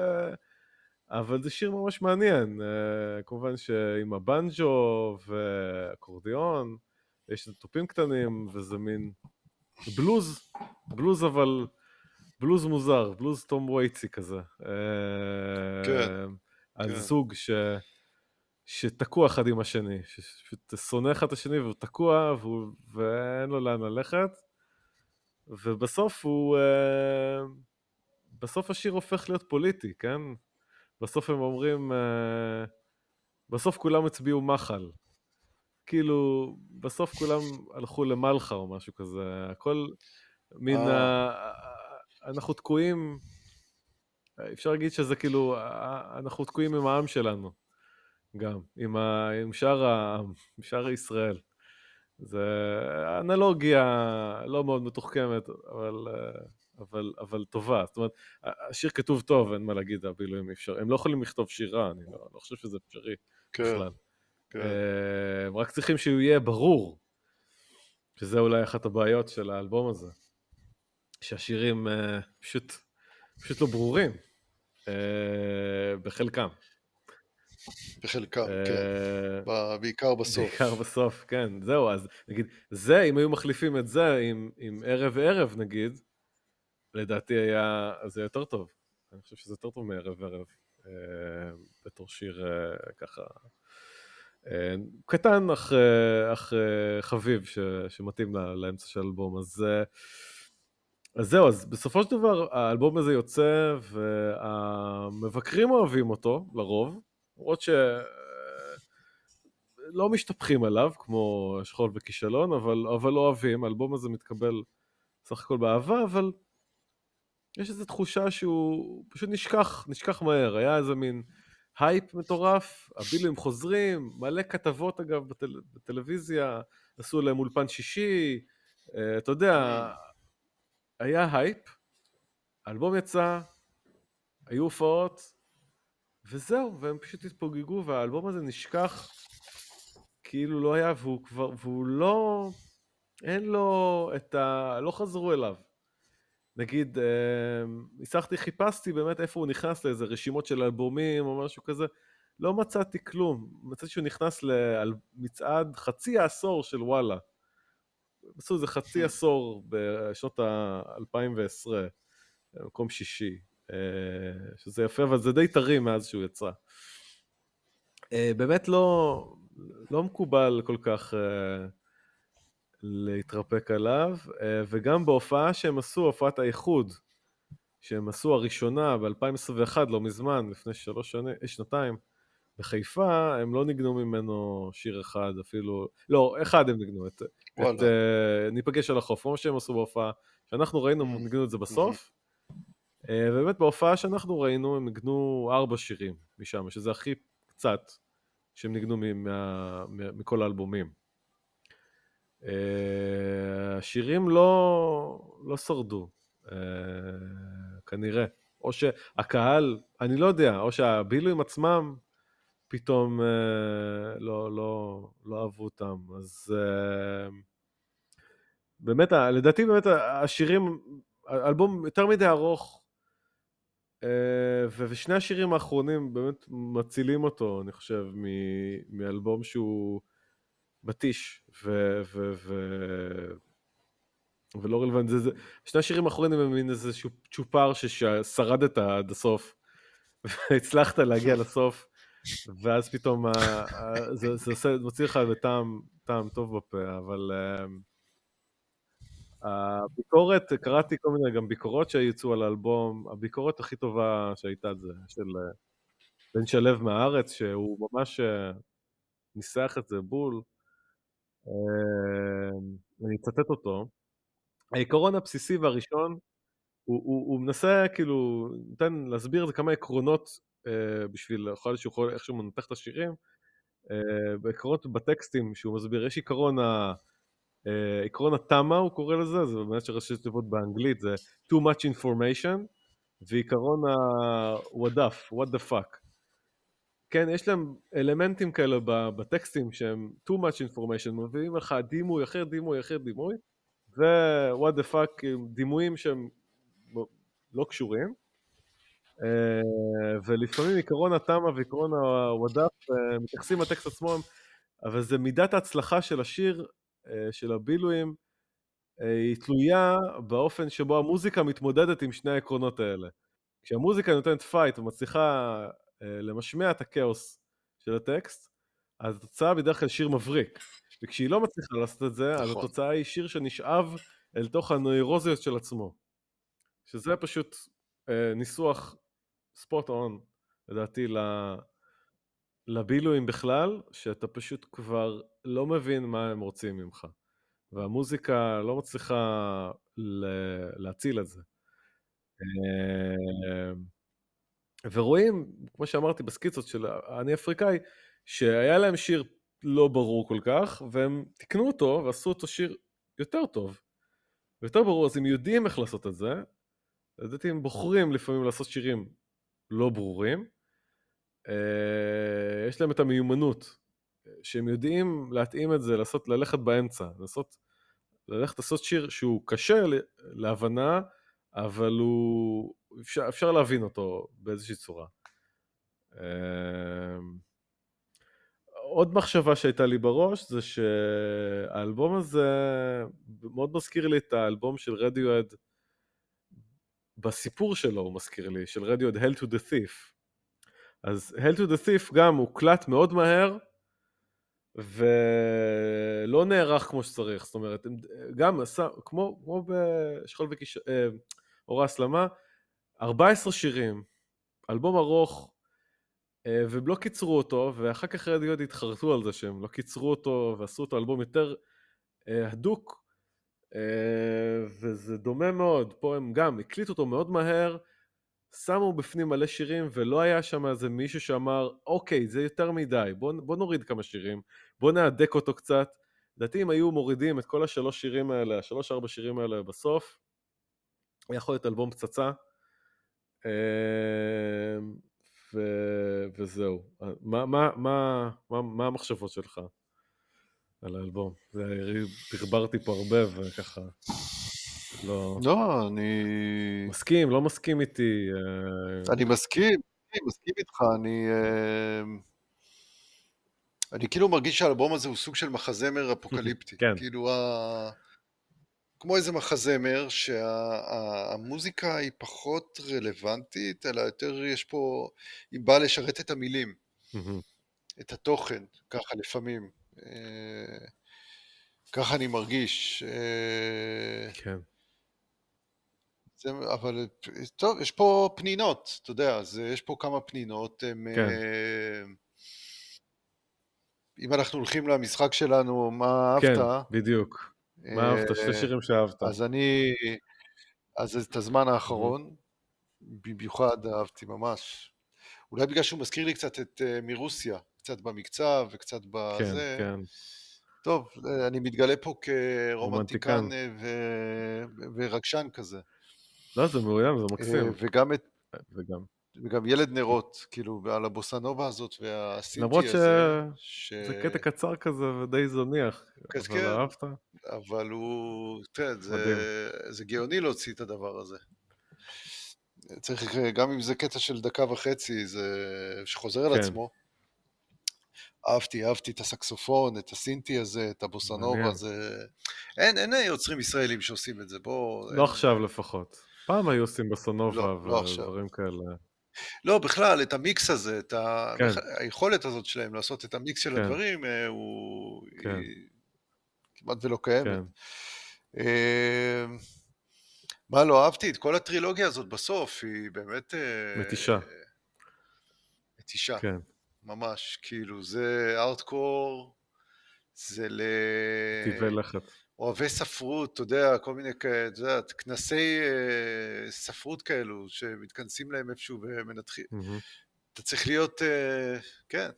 Speaker 1: אבל זה שיר ממש מעניין, כמובן שעם הבנג'ו ואקורדיון, יש תופים קטנים וזה מין בלוז, בלוז אבל, בלוז מוזר, בלוז תום וייצי כזה.
Speaker 2: כן.
Speaker 1: על כן. זוג ש... שתקוע אחד עם השני, שפשוט שונא אחד את השני והוא תקוע והוא... ואין לו לאן ללכת, ובסוף הוא... Uh, בסוף השיר הופך להיות פוליטי, כן? בסוף הם אומרים, uh, בסוף כולם הצביעו מחל. כאילו, בסוף כולם הלכו למלחה או משהו כזה, הכל מין, ה... אנחנו תקועים, אפשר להגיד שזה כאילו, אנחנו תקועים עם העם שלנו, גם, עם, ה... עם שאר העם, עם שאר ישראל. זה אנלוגיה לא מאוד מתוחכמת, אבל... אבל, אבל טובה. זאת אומרת, השיר כתוב טוב, אין מה להגיד, הבילויים אי אפשר. הם לא יכולים לכתוב שירה, אני לא, לא חושב שזה אפשרי כן, בכלל. כן. אה, רק צריכים שהוא יהיה ברור, שזה אולי אחת הבעיות של האלבום הזה, שהשירים uh, פשוט, פשוט לא ברורים, uh, בחלקם.
Speaker 2: בחלקם, כן. בעיקר בסוף.
Speaker 1: בעיקר בסוף, כן. זהו, אז נגיד, זה, אם היו מחליפים את זה עם, עם ערב וערב, נגיד, לדעתי היה, זה יותר טוב. אני חושב שזה יותר טוב מערב ערב, אה, בתור שיר אה, ככה אה, קטן אך, אך חביב ש, שמתאים לאמצע של האלבום. אז, אז זהו, אז בסופו של דבר האלבום הזה יוצא והמבקרים אוהבים אותו, לרוב, למרות ש... לא משתפכים עליו, כמו שכול וכישלון, אבל, אבל אוהבים, האלבום הזה מתקבל סך הכל באהבה, אבל יש איזו תחושה שהוא פשוט נשכח, נשכח מהר, היה איזה מין הייפ מטורף, הבילויים חוזרים, מלא כתבות אגב בטל, בטלוויזיה, עשו להם אולפן שישי, uh, אתה יודע, היה הייפ, האלבום יצא, היו הופעות, וזהו, והם פשוט התפוגגו, והאלבום הזה נשכח כאילו לא היה, והוא כבר, והוא לא, אין לו את ה... לא חזרו אליו. נגיד, ניסחתי, חיפשתי באמת איפה הוא נכנס לאיזה רשימות של אלבומים או משהו כזה, לא מצאתי כלום. מצאתי שהוא נכנס למצעד חצי העשור של וואלה. עשו איזה חצי. עשור בשנות ה-2010, מקום שישי, אה, שזה יפה, אבל זה די טרי מאז שהוא יצא. אה, באמת לא, לא מקובל כל כך אה, להתרפק עליו, אה, וגם בהופעה שהם עשו, הופעת האיחוד, שהם עשו הראשונה ב-2021, לא מזמן, לפני שלוש שנים, אה, שנתיים, בחיפה, הם לא ניגנו ממנו שיר אחד אפילו, לא, אחד הם ניגנו, את, את uh, ניפגש על החוף, כמו שהם עשו בהופעה, שאנחנו ראינו, הם ניגנו את זה בסוף, uh, ובאמת בהופעה שאנחנו ראינו, הם ניגנו ארבע שירים משם, שזה הכי קצת שהם ניגנו מכל האלבומים. אה, השירים לא, לא שרדו, אה, כנראה. או שהקהל, אני לא יודע, או שהבילויים עצמם פתאום אה, לא, לא, לא אהבו אותם. אז באמת, לדעתי באמת השירים, האלבום יותר מדי ארוך, ושני השירים האחרונים באמת מצילים אותו, אני חושב, מאלבום שהוא... מתיש ו... ו, ו ולא רלוונטי, זה, זה, שני השירים האחרונים הם מין איזה צ'ופר ששרדת עד הסוף, והצלחת להגיע לסוף, ואז פתאום ה, ה, זה, זה עושה, מוציא לך בטעם טעם טוב בפה, אבל הביקורת, קראתי כל מיני גם ביקורות שיצאו על האלבום, הביקורת הכי טובה שהייתה זה של בן שלו מהארץ, שהוא ממש ניסח את זה בול. אני אצטט אותו. העיקרון הבסיסי והראשון, הוא, הוא, הוא מנסה כאילו, נותן להסביר את זה כמה עקרונות אה, בשביל יכול שהוא יכול איכשהו מנתח את השירים. אה, בעקרונות בטקסטים שהוא מסביר, יש עיקרון ה... אה, עקרון התמה הוא קורא לזה, זה באמת שראשי תיבות באנגלית, זה too much information, ועיקרון ה-what what the fuck. כן, יש להם אלמנטים כאלה בטקסטים שהם too much information, מביאים לך דימוי אחר דימוי אחר דימוי, ו-what the fuck, דימויים שהם לא קשורים. אה, ולפעמים עקרון התמה ועקרון הוודאפ אה, מתייחסים לטקסט עצמו, אבל זה מידת ההצלחה של השיר, אה, של הבילויים, היא תלויה באופן שבו המוזיקה מתמודדת עם שני העקרונות האלה. כשהמוזיקה נותנת fight ומצליחה למשמע את הכאוס של הטקסט, אז התוצאה בדרך כלל שיר מבריק. וכשהיא לא מצליחה לעשות את זה, אז נכון. התוצאה היא שיר שנשאב אל תוך הנוירוזיות של עצמו. שזה פשוט אה, ניסוח spot on, לדעתי, לבילויים בכלל, שאתה פשוט כבר לא מבין מה הם רוצים ממך. והמוזיקה לא מצליחה להציל את זה. אה, ורואים, כמו שאמרתי בסקיצות של אני אפריקאי, שהיה להם שיר לא ברור כל כך, והם תיקנו אותו ועשו אותו שיר יותר טוב, ויותר ברור, אז הם יודעים איך לעשות את זה, לדעתי הם בוחרים לפעמים לעשות שירים לא ברורים. אה, יש להם את המיומנות, שהם יודעים להתאים את זה, לעשות, ללכת באמצע, לעשות, ללכת לעשות שיר שהוא קשה להבנה, אבל הוא, אפשר, אפשר להבין אותו באיזושהי צורה. אה, עוד מחשבה שהייתה לי בראש זה שהאלבום הזה מאוד מזכיר לי את האלבום של רדיואד בסיפור שלו הוא מזכיר לי, של רדיואד Hell to the Thief. אז Hell to the Thief גם הוקלט מאוד מהר, ולא נערך כמו שצריך, זאת אומרת, גם עשה, כמו, כמו בשכול וקיש... אה, אורה הסלמה, 14 שירים, אלבום ארוך, אה, והם לא קיצרו אותו, ואחר כך רדיואד התחרטו על זה שהם לא קיצרו אותו ועשו אותו אלבום יותר אה, הדוק, אה, וזה דומה מאוד, פה הם גם הקליטו אותו מאוד מהר, שמו בפנים מלא שירים ולא היה שם איזה מישהו שאמר אוקיי זה יותר מדי בוא, בוא נוריד כמה שירים בוא נהדק אותו קצת. לדעתי אם היו מורידים את כל השלוש שירים האלה השלוש ארבע שירים האלה בסוף יכול להיות אלבום פצצה ו... וזהו מה, מה, מה, מה, מה המחשבות שלך? על האלבום. תחברתי פה הרבה וככה,
Speaker 2: לא... לא, אני...
Speaker 1: מסכים, לא מסכים איתי. אה,
Speaker 2: אני מסכים, אני מסכים איתך, אני... אה, אני כאילו מרגיש שהאלבום הזה הוא סוג של מחזמר אפוקליפטי. כן. כאילו, ה... כמו איזה מחזמר, שהמוזיקה שה... היא פחות רלוונטית, אלא יותר יש פה, היא באה לשרת את המילים, את התוכן, ככה לפעמים. אה, ככה אני מרגיש. אה, כן. זה, אבל טוב, יש פה פנינות, אתה יודע, אז יש פה כמה פנינות. הם, כן. אה, אם אנחנו הולכים למשחק שלנו, מה
Speaker 1: כן, אהבת? כן, בדיוק. מה אהבת? שני שירים שאהבת.
Speaker 2: אז אני, אז את הזמן האחרון, במיוחד אהבתי ממש. אולי בגלל שהוא מזכיר לי קצת את מרוסיה. קצת במקצב וקצת בזה. כן, כן. טוב, אני מתגלה פה כרומנטיקן אה, ו... ורגשן כזה.
Speaker 1: לא, זה מאוים, זה מקסים. אה,
Speaker 2: וגם את... וגם. וגם ילד נרות, כאילו, על הבוסנובה הזאת והסינטי
Speaker 1: הזה. למרות שזה ש... קטע קצר כזה ודי זניח, אבל כן, אהבת?
Speaker 2: אבל הוא, תראה, זה, זה גאוני להוציא את הדבר הזה. צריך, גם אם זה קטע של דקה וחצי, זה שחוזר כן. על עצמו. אהבתי, אהבתי את הסקסופון, את הסינטי הזה, את הבוסנובה, זה... אין, אין יוצרים ישראלים שעושים את זה, בוא...
Speaker 1: לא אין... עכשיו לפחות. פעם היו עושים בוסנובה לא, לא ודברים כאלה.
Speaker 2: לא, בכלל, את המיקס הזה, את ה... כן. היכולת הזאת שלהם לעשות את המיקס של כן. הדברים, אה, הוא... כן. היא... כמעט ולא קיימת. כן. מה לא אהבתי? את כל הטרילוגיה הזאת בסוף, היא באמת...
Speaker 1: מתישה.
Speaker 2: מתישה. כן. ממש, כאילו, זה ארטקור, זה ל...
Speaker 1: טבעי לכת.
Speaker 2: אוהבי ספרות, אתה יודע, כל מיני כאלה, אתה יודע, כנסי אה, ספרות כאלו, שמתכנסים להם איפשהו ומנתחים. Mm-hmm. אתה צריך להיות, אה, כן,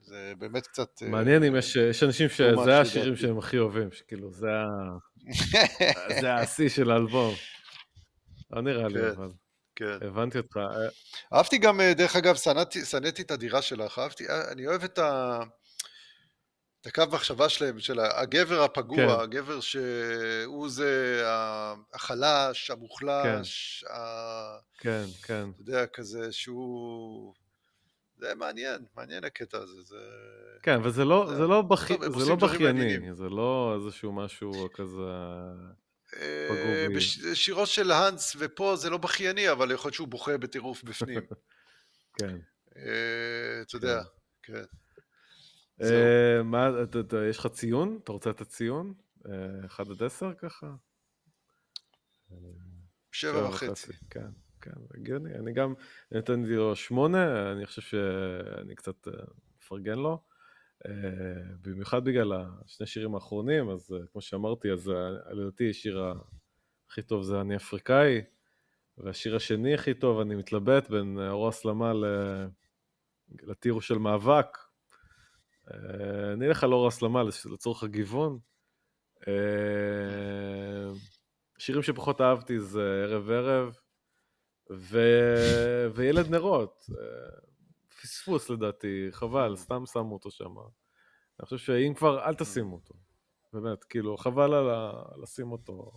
Speaker 2: זה באמת קצת...
Speaker 1: אה, מעניין אם יש, יש אנשים שזה השירים שהם הכי אוהבים, שכאילו, זה. זה השיא של האלבום. לא נראה לי, כן, אבל. כן. הבנתי אותך.
Speaker 2: אהבתי גם, דרך אגב, שנאתי את הדירה שלך, אהבתי, אני אוהב את ה... את הקו מחשבה שלהם, של הגבר הפגוע, כן. הגבר שהוא זה החלש, המוחלש,
Speaker 1: כן, ה... כן, כן.
Speaker 2: אתה יודע, כזה שהוא... זה מעניין, מעניין הקטע הזה, זה...
Speaker 1: כן, אבל זה לא, זה, זה לא, בכ... זה לא בכייני, זה לא איזשהו משהו כזה...
Speaker 2: אה, בשירו של האנס ופה זה לא בכייני, אבל יכול להיות שהוא בוכה בטירוף בפנים.
Speaker 1: כן.
Speaker 2: אה, אתה יודע, כן.
Speaker 1: אה, מה, יש לך ציון? אתה רוצה לתת ציון? 1 עד 10 ככה?
Speaker 2: שבע וחצי.
Speaker 1: כן, כן, הגיוני. אני גם נתתי לו שמונה, אני חושב שאני קצת מפרגן לו. במיוחד בגלל השני שירים האחרונים, אז כמו שאמרתי, אז לדעתי השיר הכי טוב זה אני אפריקאי, והשיר השני הכי טוב, אני מתלבט בין אור הסלמה לטירו של מאבק. אני אלך על אור הסלמה לצורך הגיוון. שירים שפחות אהבתי זה ערב ערב ו... וילד נרות. פספוס לדעתי, חבל, סתם שמו אותו שם. אני חושב שאם כבר, אל תשימו אותו. באמת, כאילו, חבל על לשים אותו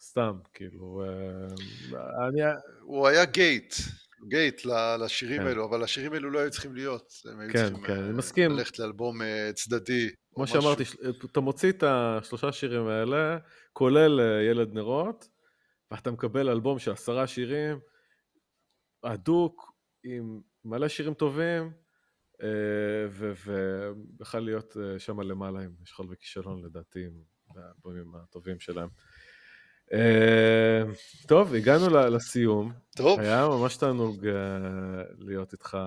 Speaker 1: סתם, כאילו,
Speaker 2: אה, אני... הוא היה גייט, גייט לשירים כן. האלו, אבל השירים האלו לא היו צריכים להיות. הם היו
Speaker 1: כן, צריכים כן, אני אה, מסכים.
Speaker 2: ללכת לאלבום אה, צדדי.
Speaker 1: כמו שאמרתי, אתה מוציא את השלושה שירים האלה, כולל ילד נרות, ואתה מקבל אלבום של עשרה שירים, הדוק, עם מלא שירים טובים, אה, ובכלל להיות אה, שם למעלה עם שכול וכישלון לדעתי, עם האלבומים הטובים שלהם. אה, טוב, הגענו לסיום.
Speaker 2: טוב.
Speaker 1: היה ממש תענוג להיות איתך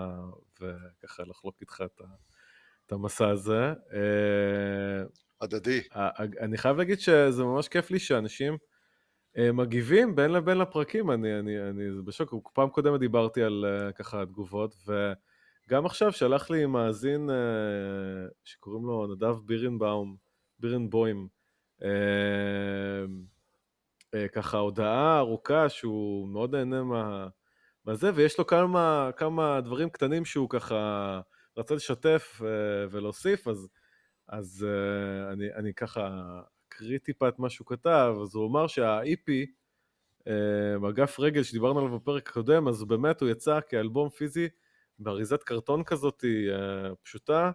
Speaker 1: וככה לחלוק איתך את המסע הזה.
Speaker 2: הדדי.
Speaker 1: אני חייב להגיד שזה ממש כיף לי שאנשים... אה, מגיבים בין לבין לפרקים, אני, אני, אני בשוק, פעם קודמת דיברתי על ככה תגובות, וגם עכשיו שלח לי מאזין שקוראים לו נדב בירנבאום, בירנבוים, ככה הודעה ארוכה שהוא מאוד נהנה מה, מהזה, ויש לו כמה, כמה דברים קטנים שהוא ככה רצה לשתף uh, ולהוסיף, אז, אז uh, אני, אני ככה אקריא טיפה את מה שהוא כתב, אז הוא אמר שה-EP, אה, אגף רגל שדיברנו עליו בפרק הקודם, אז באמת הוא יצא כאלבום פיזי באריזת קרטון כזאת אה, פשוטה,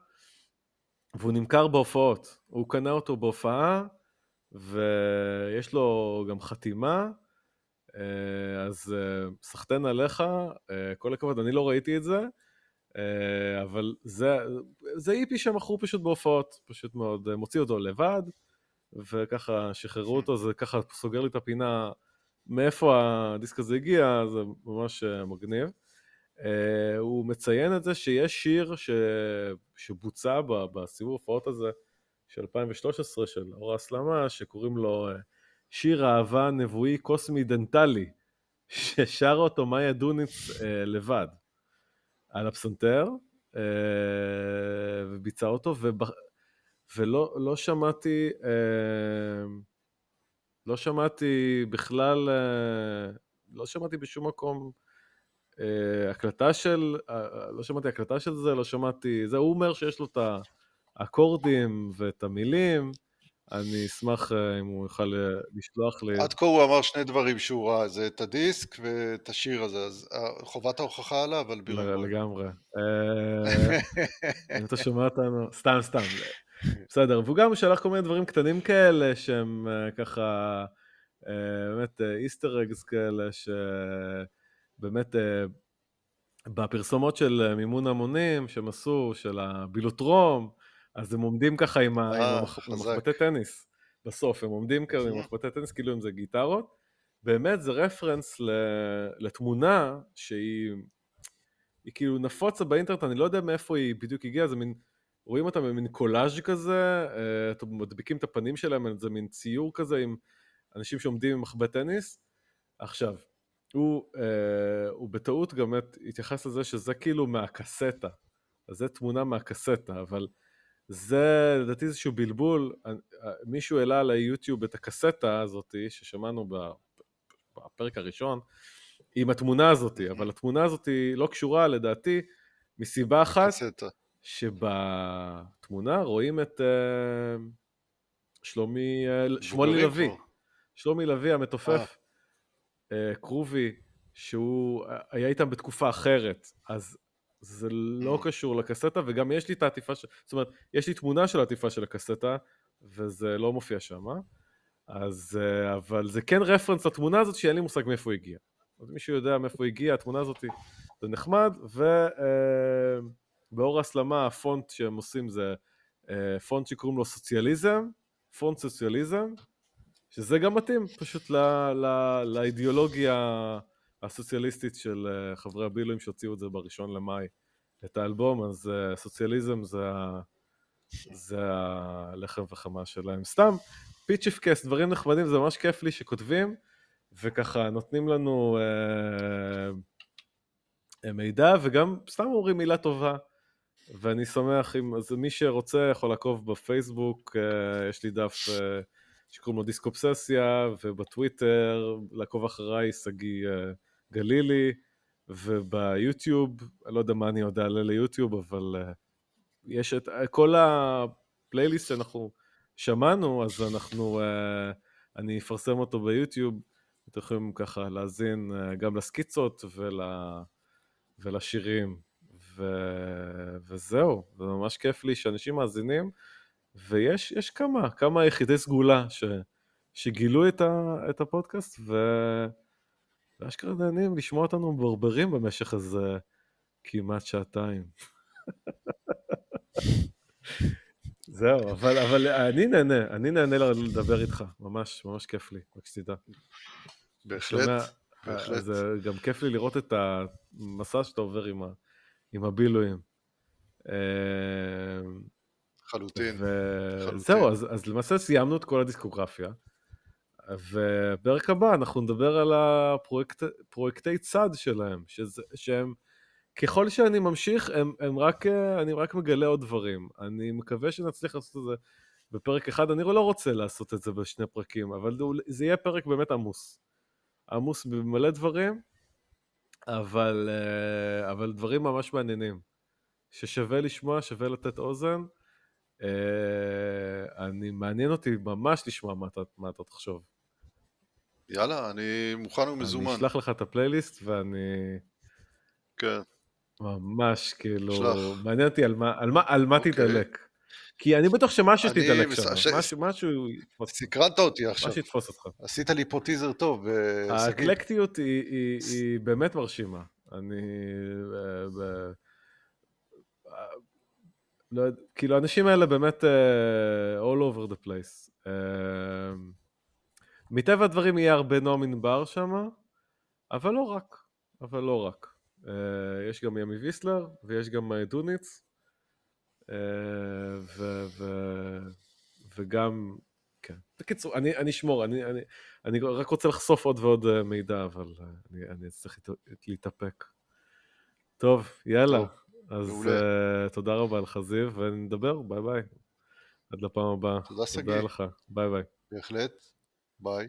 Speaker 1: והוא נמכר בהופעות. הוא קנה אותו בהופעה, ויש לו גם חתימה, אה, אז סחטיין עליך, כל הכבוד, אני לא ראיתי את זה, אבל זה, זה איפי שמכרו פשוט בהופעות, פשוט מאוד, מוציא אותו לבד. וככה שחררו אותו, זה ככה סוגר לי את הפינה מאיפה הדיסק הזה הגיע, זה ממש אה, מגניב. הוא מציין את זה שיש שיר ש... שבוצע בסיבוב ההופעות הזה של 2013 של אור ההסלמה, שקוראים לו uh, שיר אהבה נבואי קוסמי דנטלי, ששר אותו מאיה דוניץ uh, לבד על הפסנתר, uh, וביצע אותו, וב... ולא לא שמעתי, אה, לא שמעתי בכלל, אה, לא שמעתי בשום מקום אה, הקלטה של, לא שמעתי הקלטה של זה, לא שמעתי, זה, הוא אומר שיש לו את האקורדים ואת המילים, אני אשמח אם הוא יוכל לשלוח לי...
Speaker 2: עד כה הוא אמר שני דברים שהוא ראה, זה את הדיסק ואת השיר הזה, אז חובת ההוכחה עליו, אבל
Speaker 1: בירור. לגמרי. אם אתה שומע אותנו, סתם, סתם. בסדר, והוא גם שלח כל מיני דברים קטנים כאלה שהם ככה, באמת איסטר אגס כאלה, שבאמת בפרסומות של מימון המונים שהם עשו, של הבילוטרום, אז הם עומדים ככה עם המחבטי טניס. בסוף, הם עומדים כאלה עם מחבטי טניס, כאילו אם זה גיטרות. באמת זה רפרנס לתמונה שהיא היא כאילו נפוצה באינטרנט, אני לא יודע מאיפה היא בדיוק הגיעה, זה מין, רואים אותה במין קולאז' כזה, אה, אתם מדביקים את הפנים שלהם, זה מין ציור כזה עם אנשים שעומדים עם מחבט טניס. עכשיו, הוא, אה, הוא בטעות גם התייחס לזה שזה כאילו מהקסטה, אז זה תמונה מהקסטה, אבל זה לדעתי איזשהו בלבול, אה, מישהו העלה ליוטיוב את הקסטה הזאתי ששמענו בפרק הראשון, עם התמונה הזאת, אבל התמונה הזאת לא קשורה לדעתי מסיבה אחת, שבתמונה רואים את uh, שלומי, uh, שמואלי לביא, שלומי לביא המתופף, כרובי, שהוא היה איתם בתקופה אחרת, אז זה לא. קשור לקסטה, וגם יש לי את העטיפה, ש... זאת אומרת, יש לי תמונה של העטיפה של הקסטה, וזה לא מופיע שם, אז, אבל זה כן רפרנס לתמונה הזאת שאין לי מושג מאיפה הוא הגיע. אז מישהו יודע מאיפה הגיעה התמונה הזאת, זה נחמד, ובאור ההסלמה ה font שהם עושים זה אה, font שקוראים לו סוציאליזם, font סוציאליזם, שזה גם מתאים פשוט ל, ל, לאידיאולוגיה הסוציאליסטית של אה, חברי הבילויים שהוציאו את זה בראשון למאי, את האלבום, אז אה, סוציאליזם זה, זה הלחם וחמאה שלהם. סתם, פיצ'יפקעס, דברים נחמדים, זה ממש כיף לי שכותבים. וככה נותנים לנו אה, אה, מידע, וגם סתם אומרים מילה טובה. ואני שמח אם, אז מי שרוצה יכול לעקוב בפייסבוק, אה, יש לי דף אה, שקוראים לו דיסקופססיה, ובטוויטר, לעקוב אחריי שגיא אה, גלילי, וביוטיוב, אני לא יודע מה אני עוד אעלה ליוטיוב, אבל אה, יש את כל הפלייליסט שאנחנו שמענו, אז אנחנו, אה, אני אפרסם אותו ביוטיוב. אתם יכולים ככה להאזין אה, גם לסקיצות ול... ולשירים, ו... וזהו, זה ממש כיף לי שאנשים מאזינים, ויש כמה, כמה יחידי סגולה ש... שגילו את, ה... את הפודקאסט, ו... ואשכרה נהנים לשמוע אותנו מברברים במשך איזה כמעט שעתיים. זהו, אבל, אבל אני נהנה, אני נהנה לדבר איתך, ממש, ממש כיף לי, רק שתדע.
Speaker 2: בהחלט, בהחלט.
Speaker 1: זה גם כיף לי לראות את המסע שאתה עובר עם, ה, עם הבילויים.
Speaker 2: אמ, חלוטין.
Speaker 1: וזהו, אז, אז למעשה סיימנו את כל הדיסקוגרפיה, ובפרק הבא אנחנו נדבר על הפרויקטי צד שלהם, שזה, שהם... ככל שאני ממשיך, הם, הם רק, אני רק מגלה עוד דברים. אני מקווה שנצליח לעשות את זה בפרק אחד. אני לא רוצה לעשות את זה בשני פרקים, אבל זה יהיה פרק באמת עמוס. עמוס במלא דברים, אבל, אה, אבל דברים ממש מעניינים. ששווה לשמוע, שווה לתת אוזן. אה, אני, מעניין אותי ממש לשמוע מה אתה, מה אתה תחשוב.
Speaker 2: יאללה, אני מוכן ומזומן.
Speaker 1: אני אשלח לך את הפלייליסט ואני...
Speaker 2: כן.
Speaker 1: ממש, כאילו, שלח. מעניין אותי על מה, על מה, על מה אוקיי. תתעלק. כי אני בטוח שמשהו תתעלק שם, ש... משהו, משהו.
Speaker 2: סקרנת אותי עכשיו.
Speaker 1: משהו יתפוס אותך.
Speaker 2: עשית לי פה טיזר טוב.
Speaker 1: האקלקטיות היא, היא, היא באמת מרשימה. אני... ב... לא, כאילו האנשים האלה באמת uh, all over the place. Uh, מטבע הדברים יהיה הרבה נועם ענבר שם, אבל לא רק, אבל לא רק. Uh, יש גם ימי ויסלר ויש גם דוניץ. אה, ו, ו, וגם, כן. בקיצור, אני, אני אשמור, אני, אני, אני רק רוצה לחשוף עוד ועוד אה, מידע, אבל אה, אני, אני אצטרך להתאפק. טוב, יאללה. טוב, אז uh, תודה רבה לך, זיו, ונדבר, ביי ביי. עד לפעם הבאה.
Speaker 2: תודה,
Speaker 1: שגיא. תודה לך, ביי ביי.
Speaker 2: בהחלט, ביי.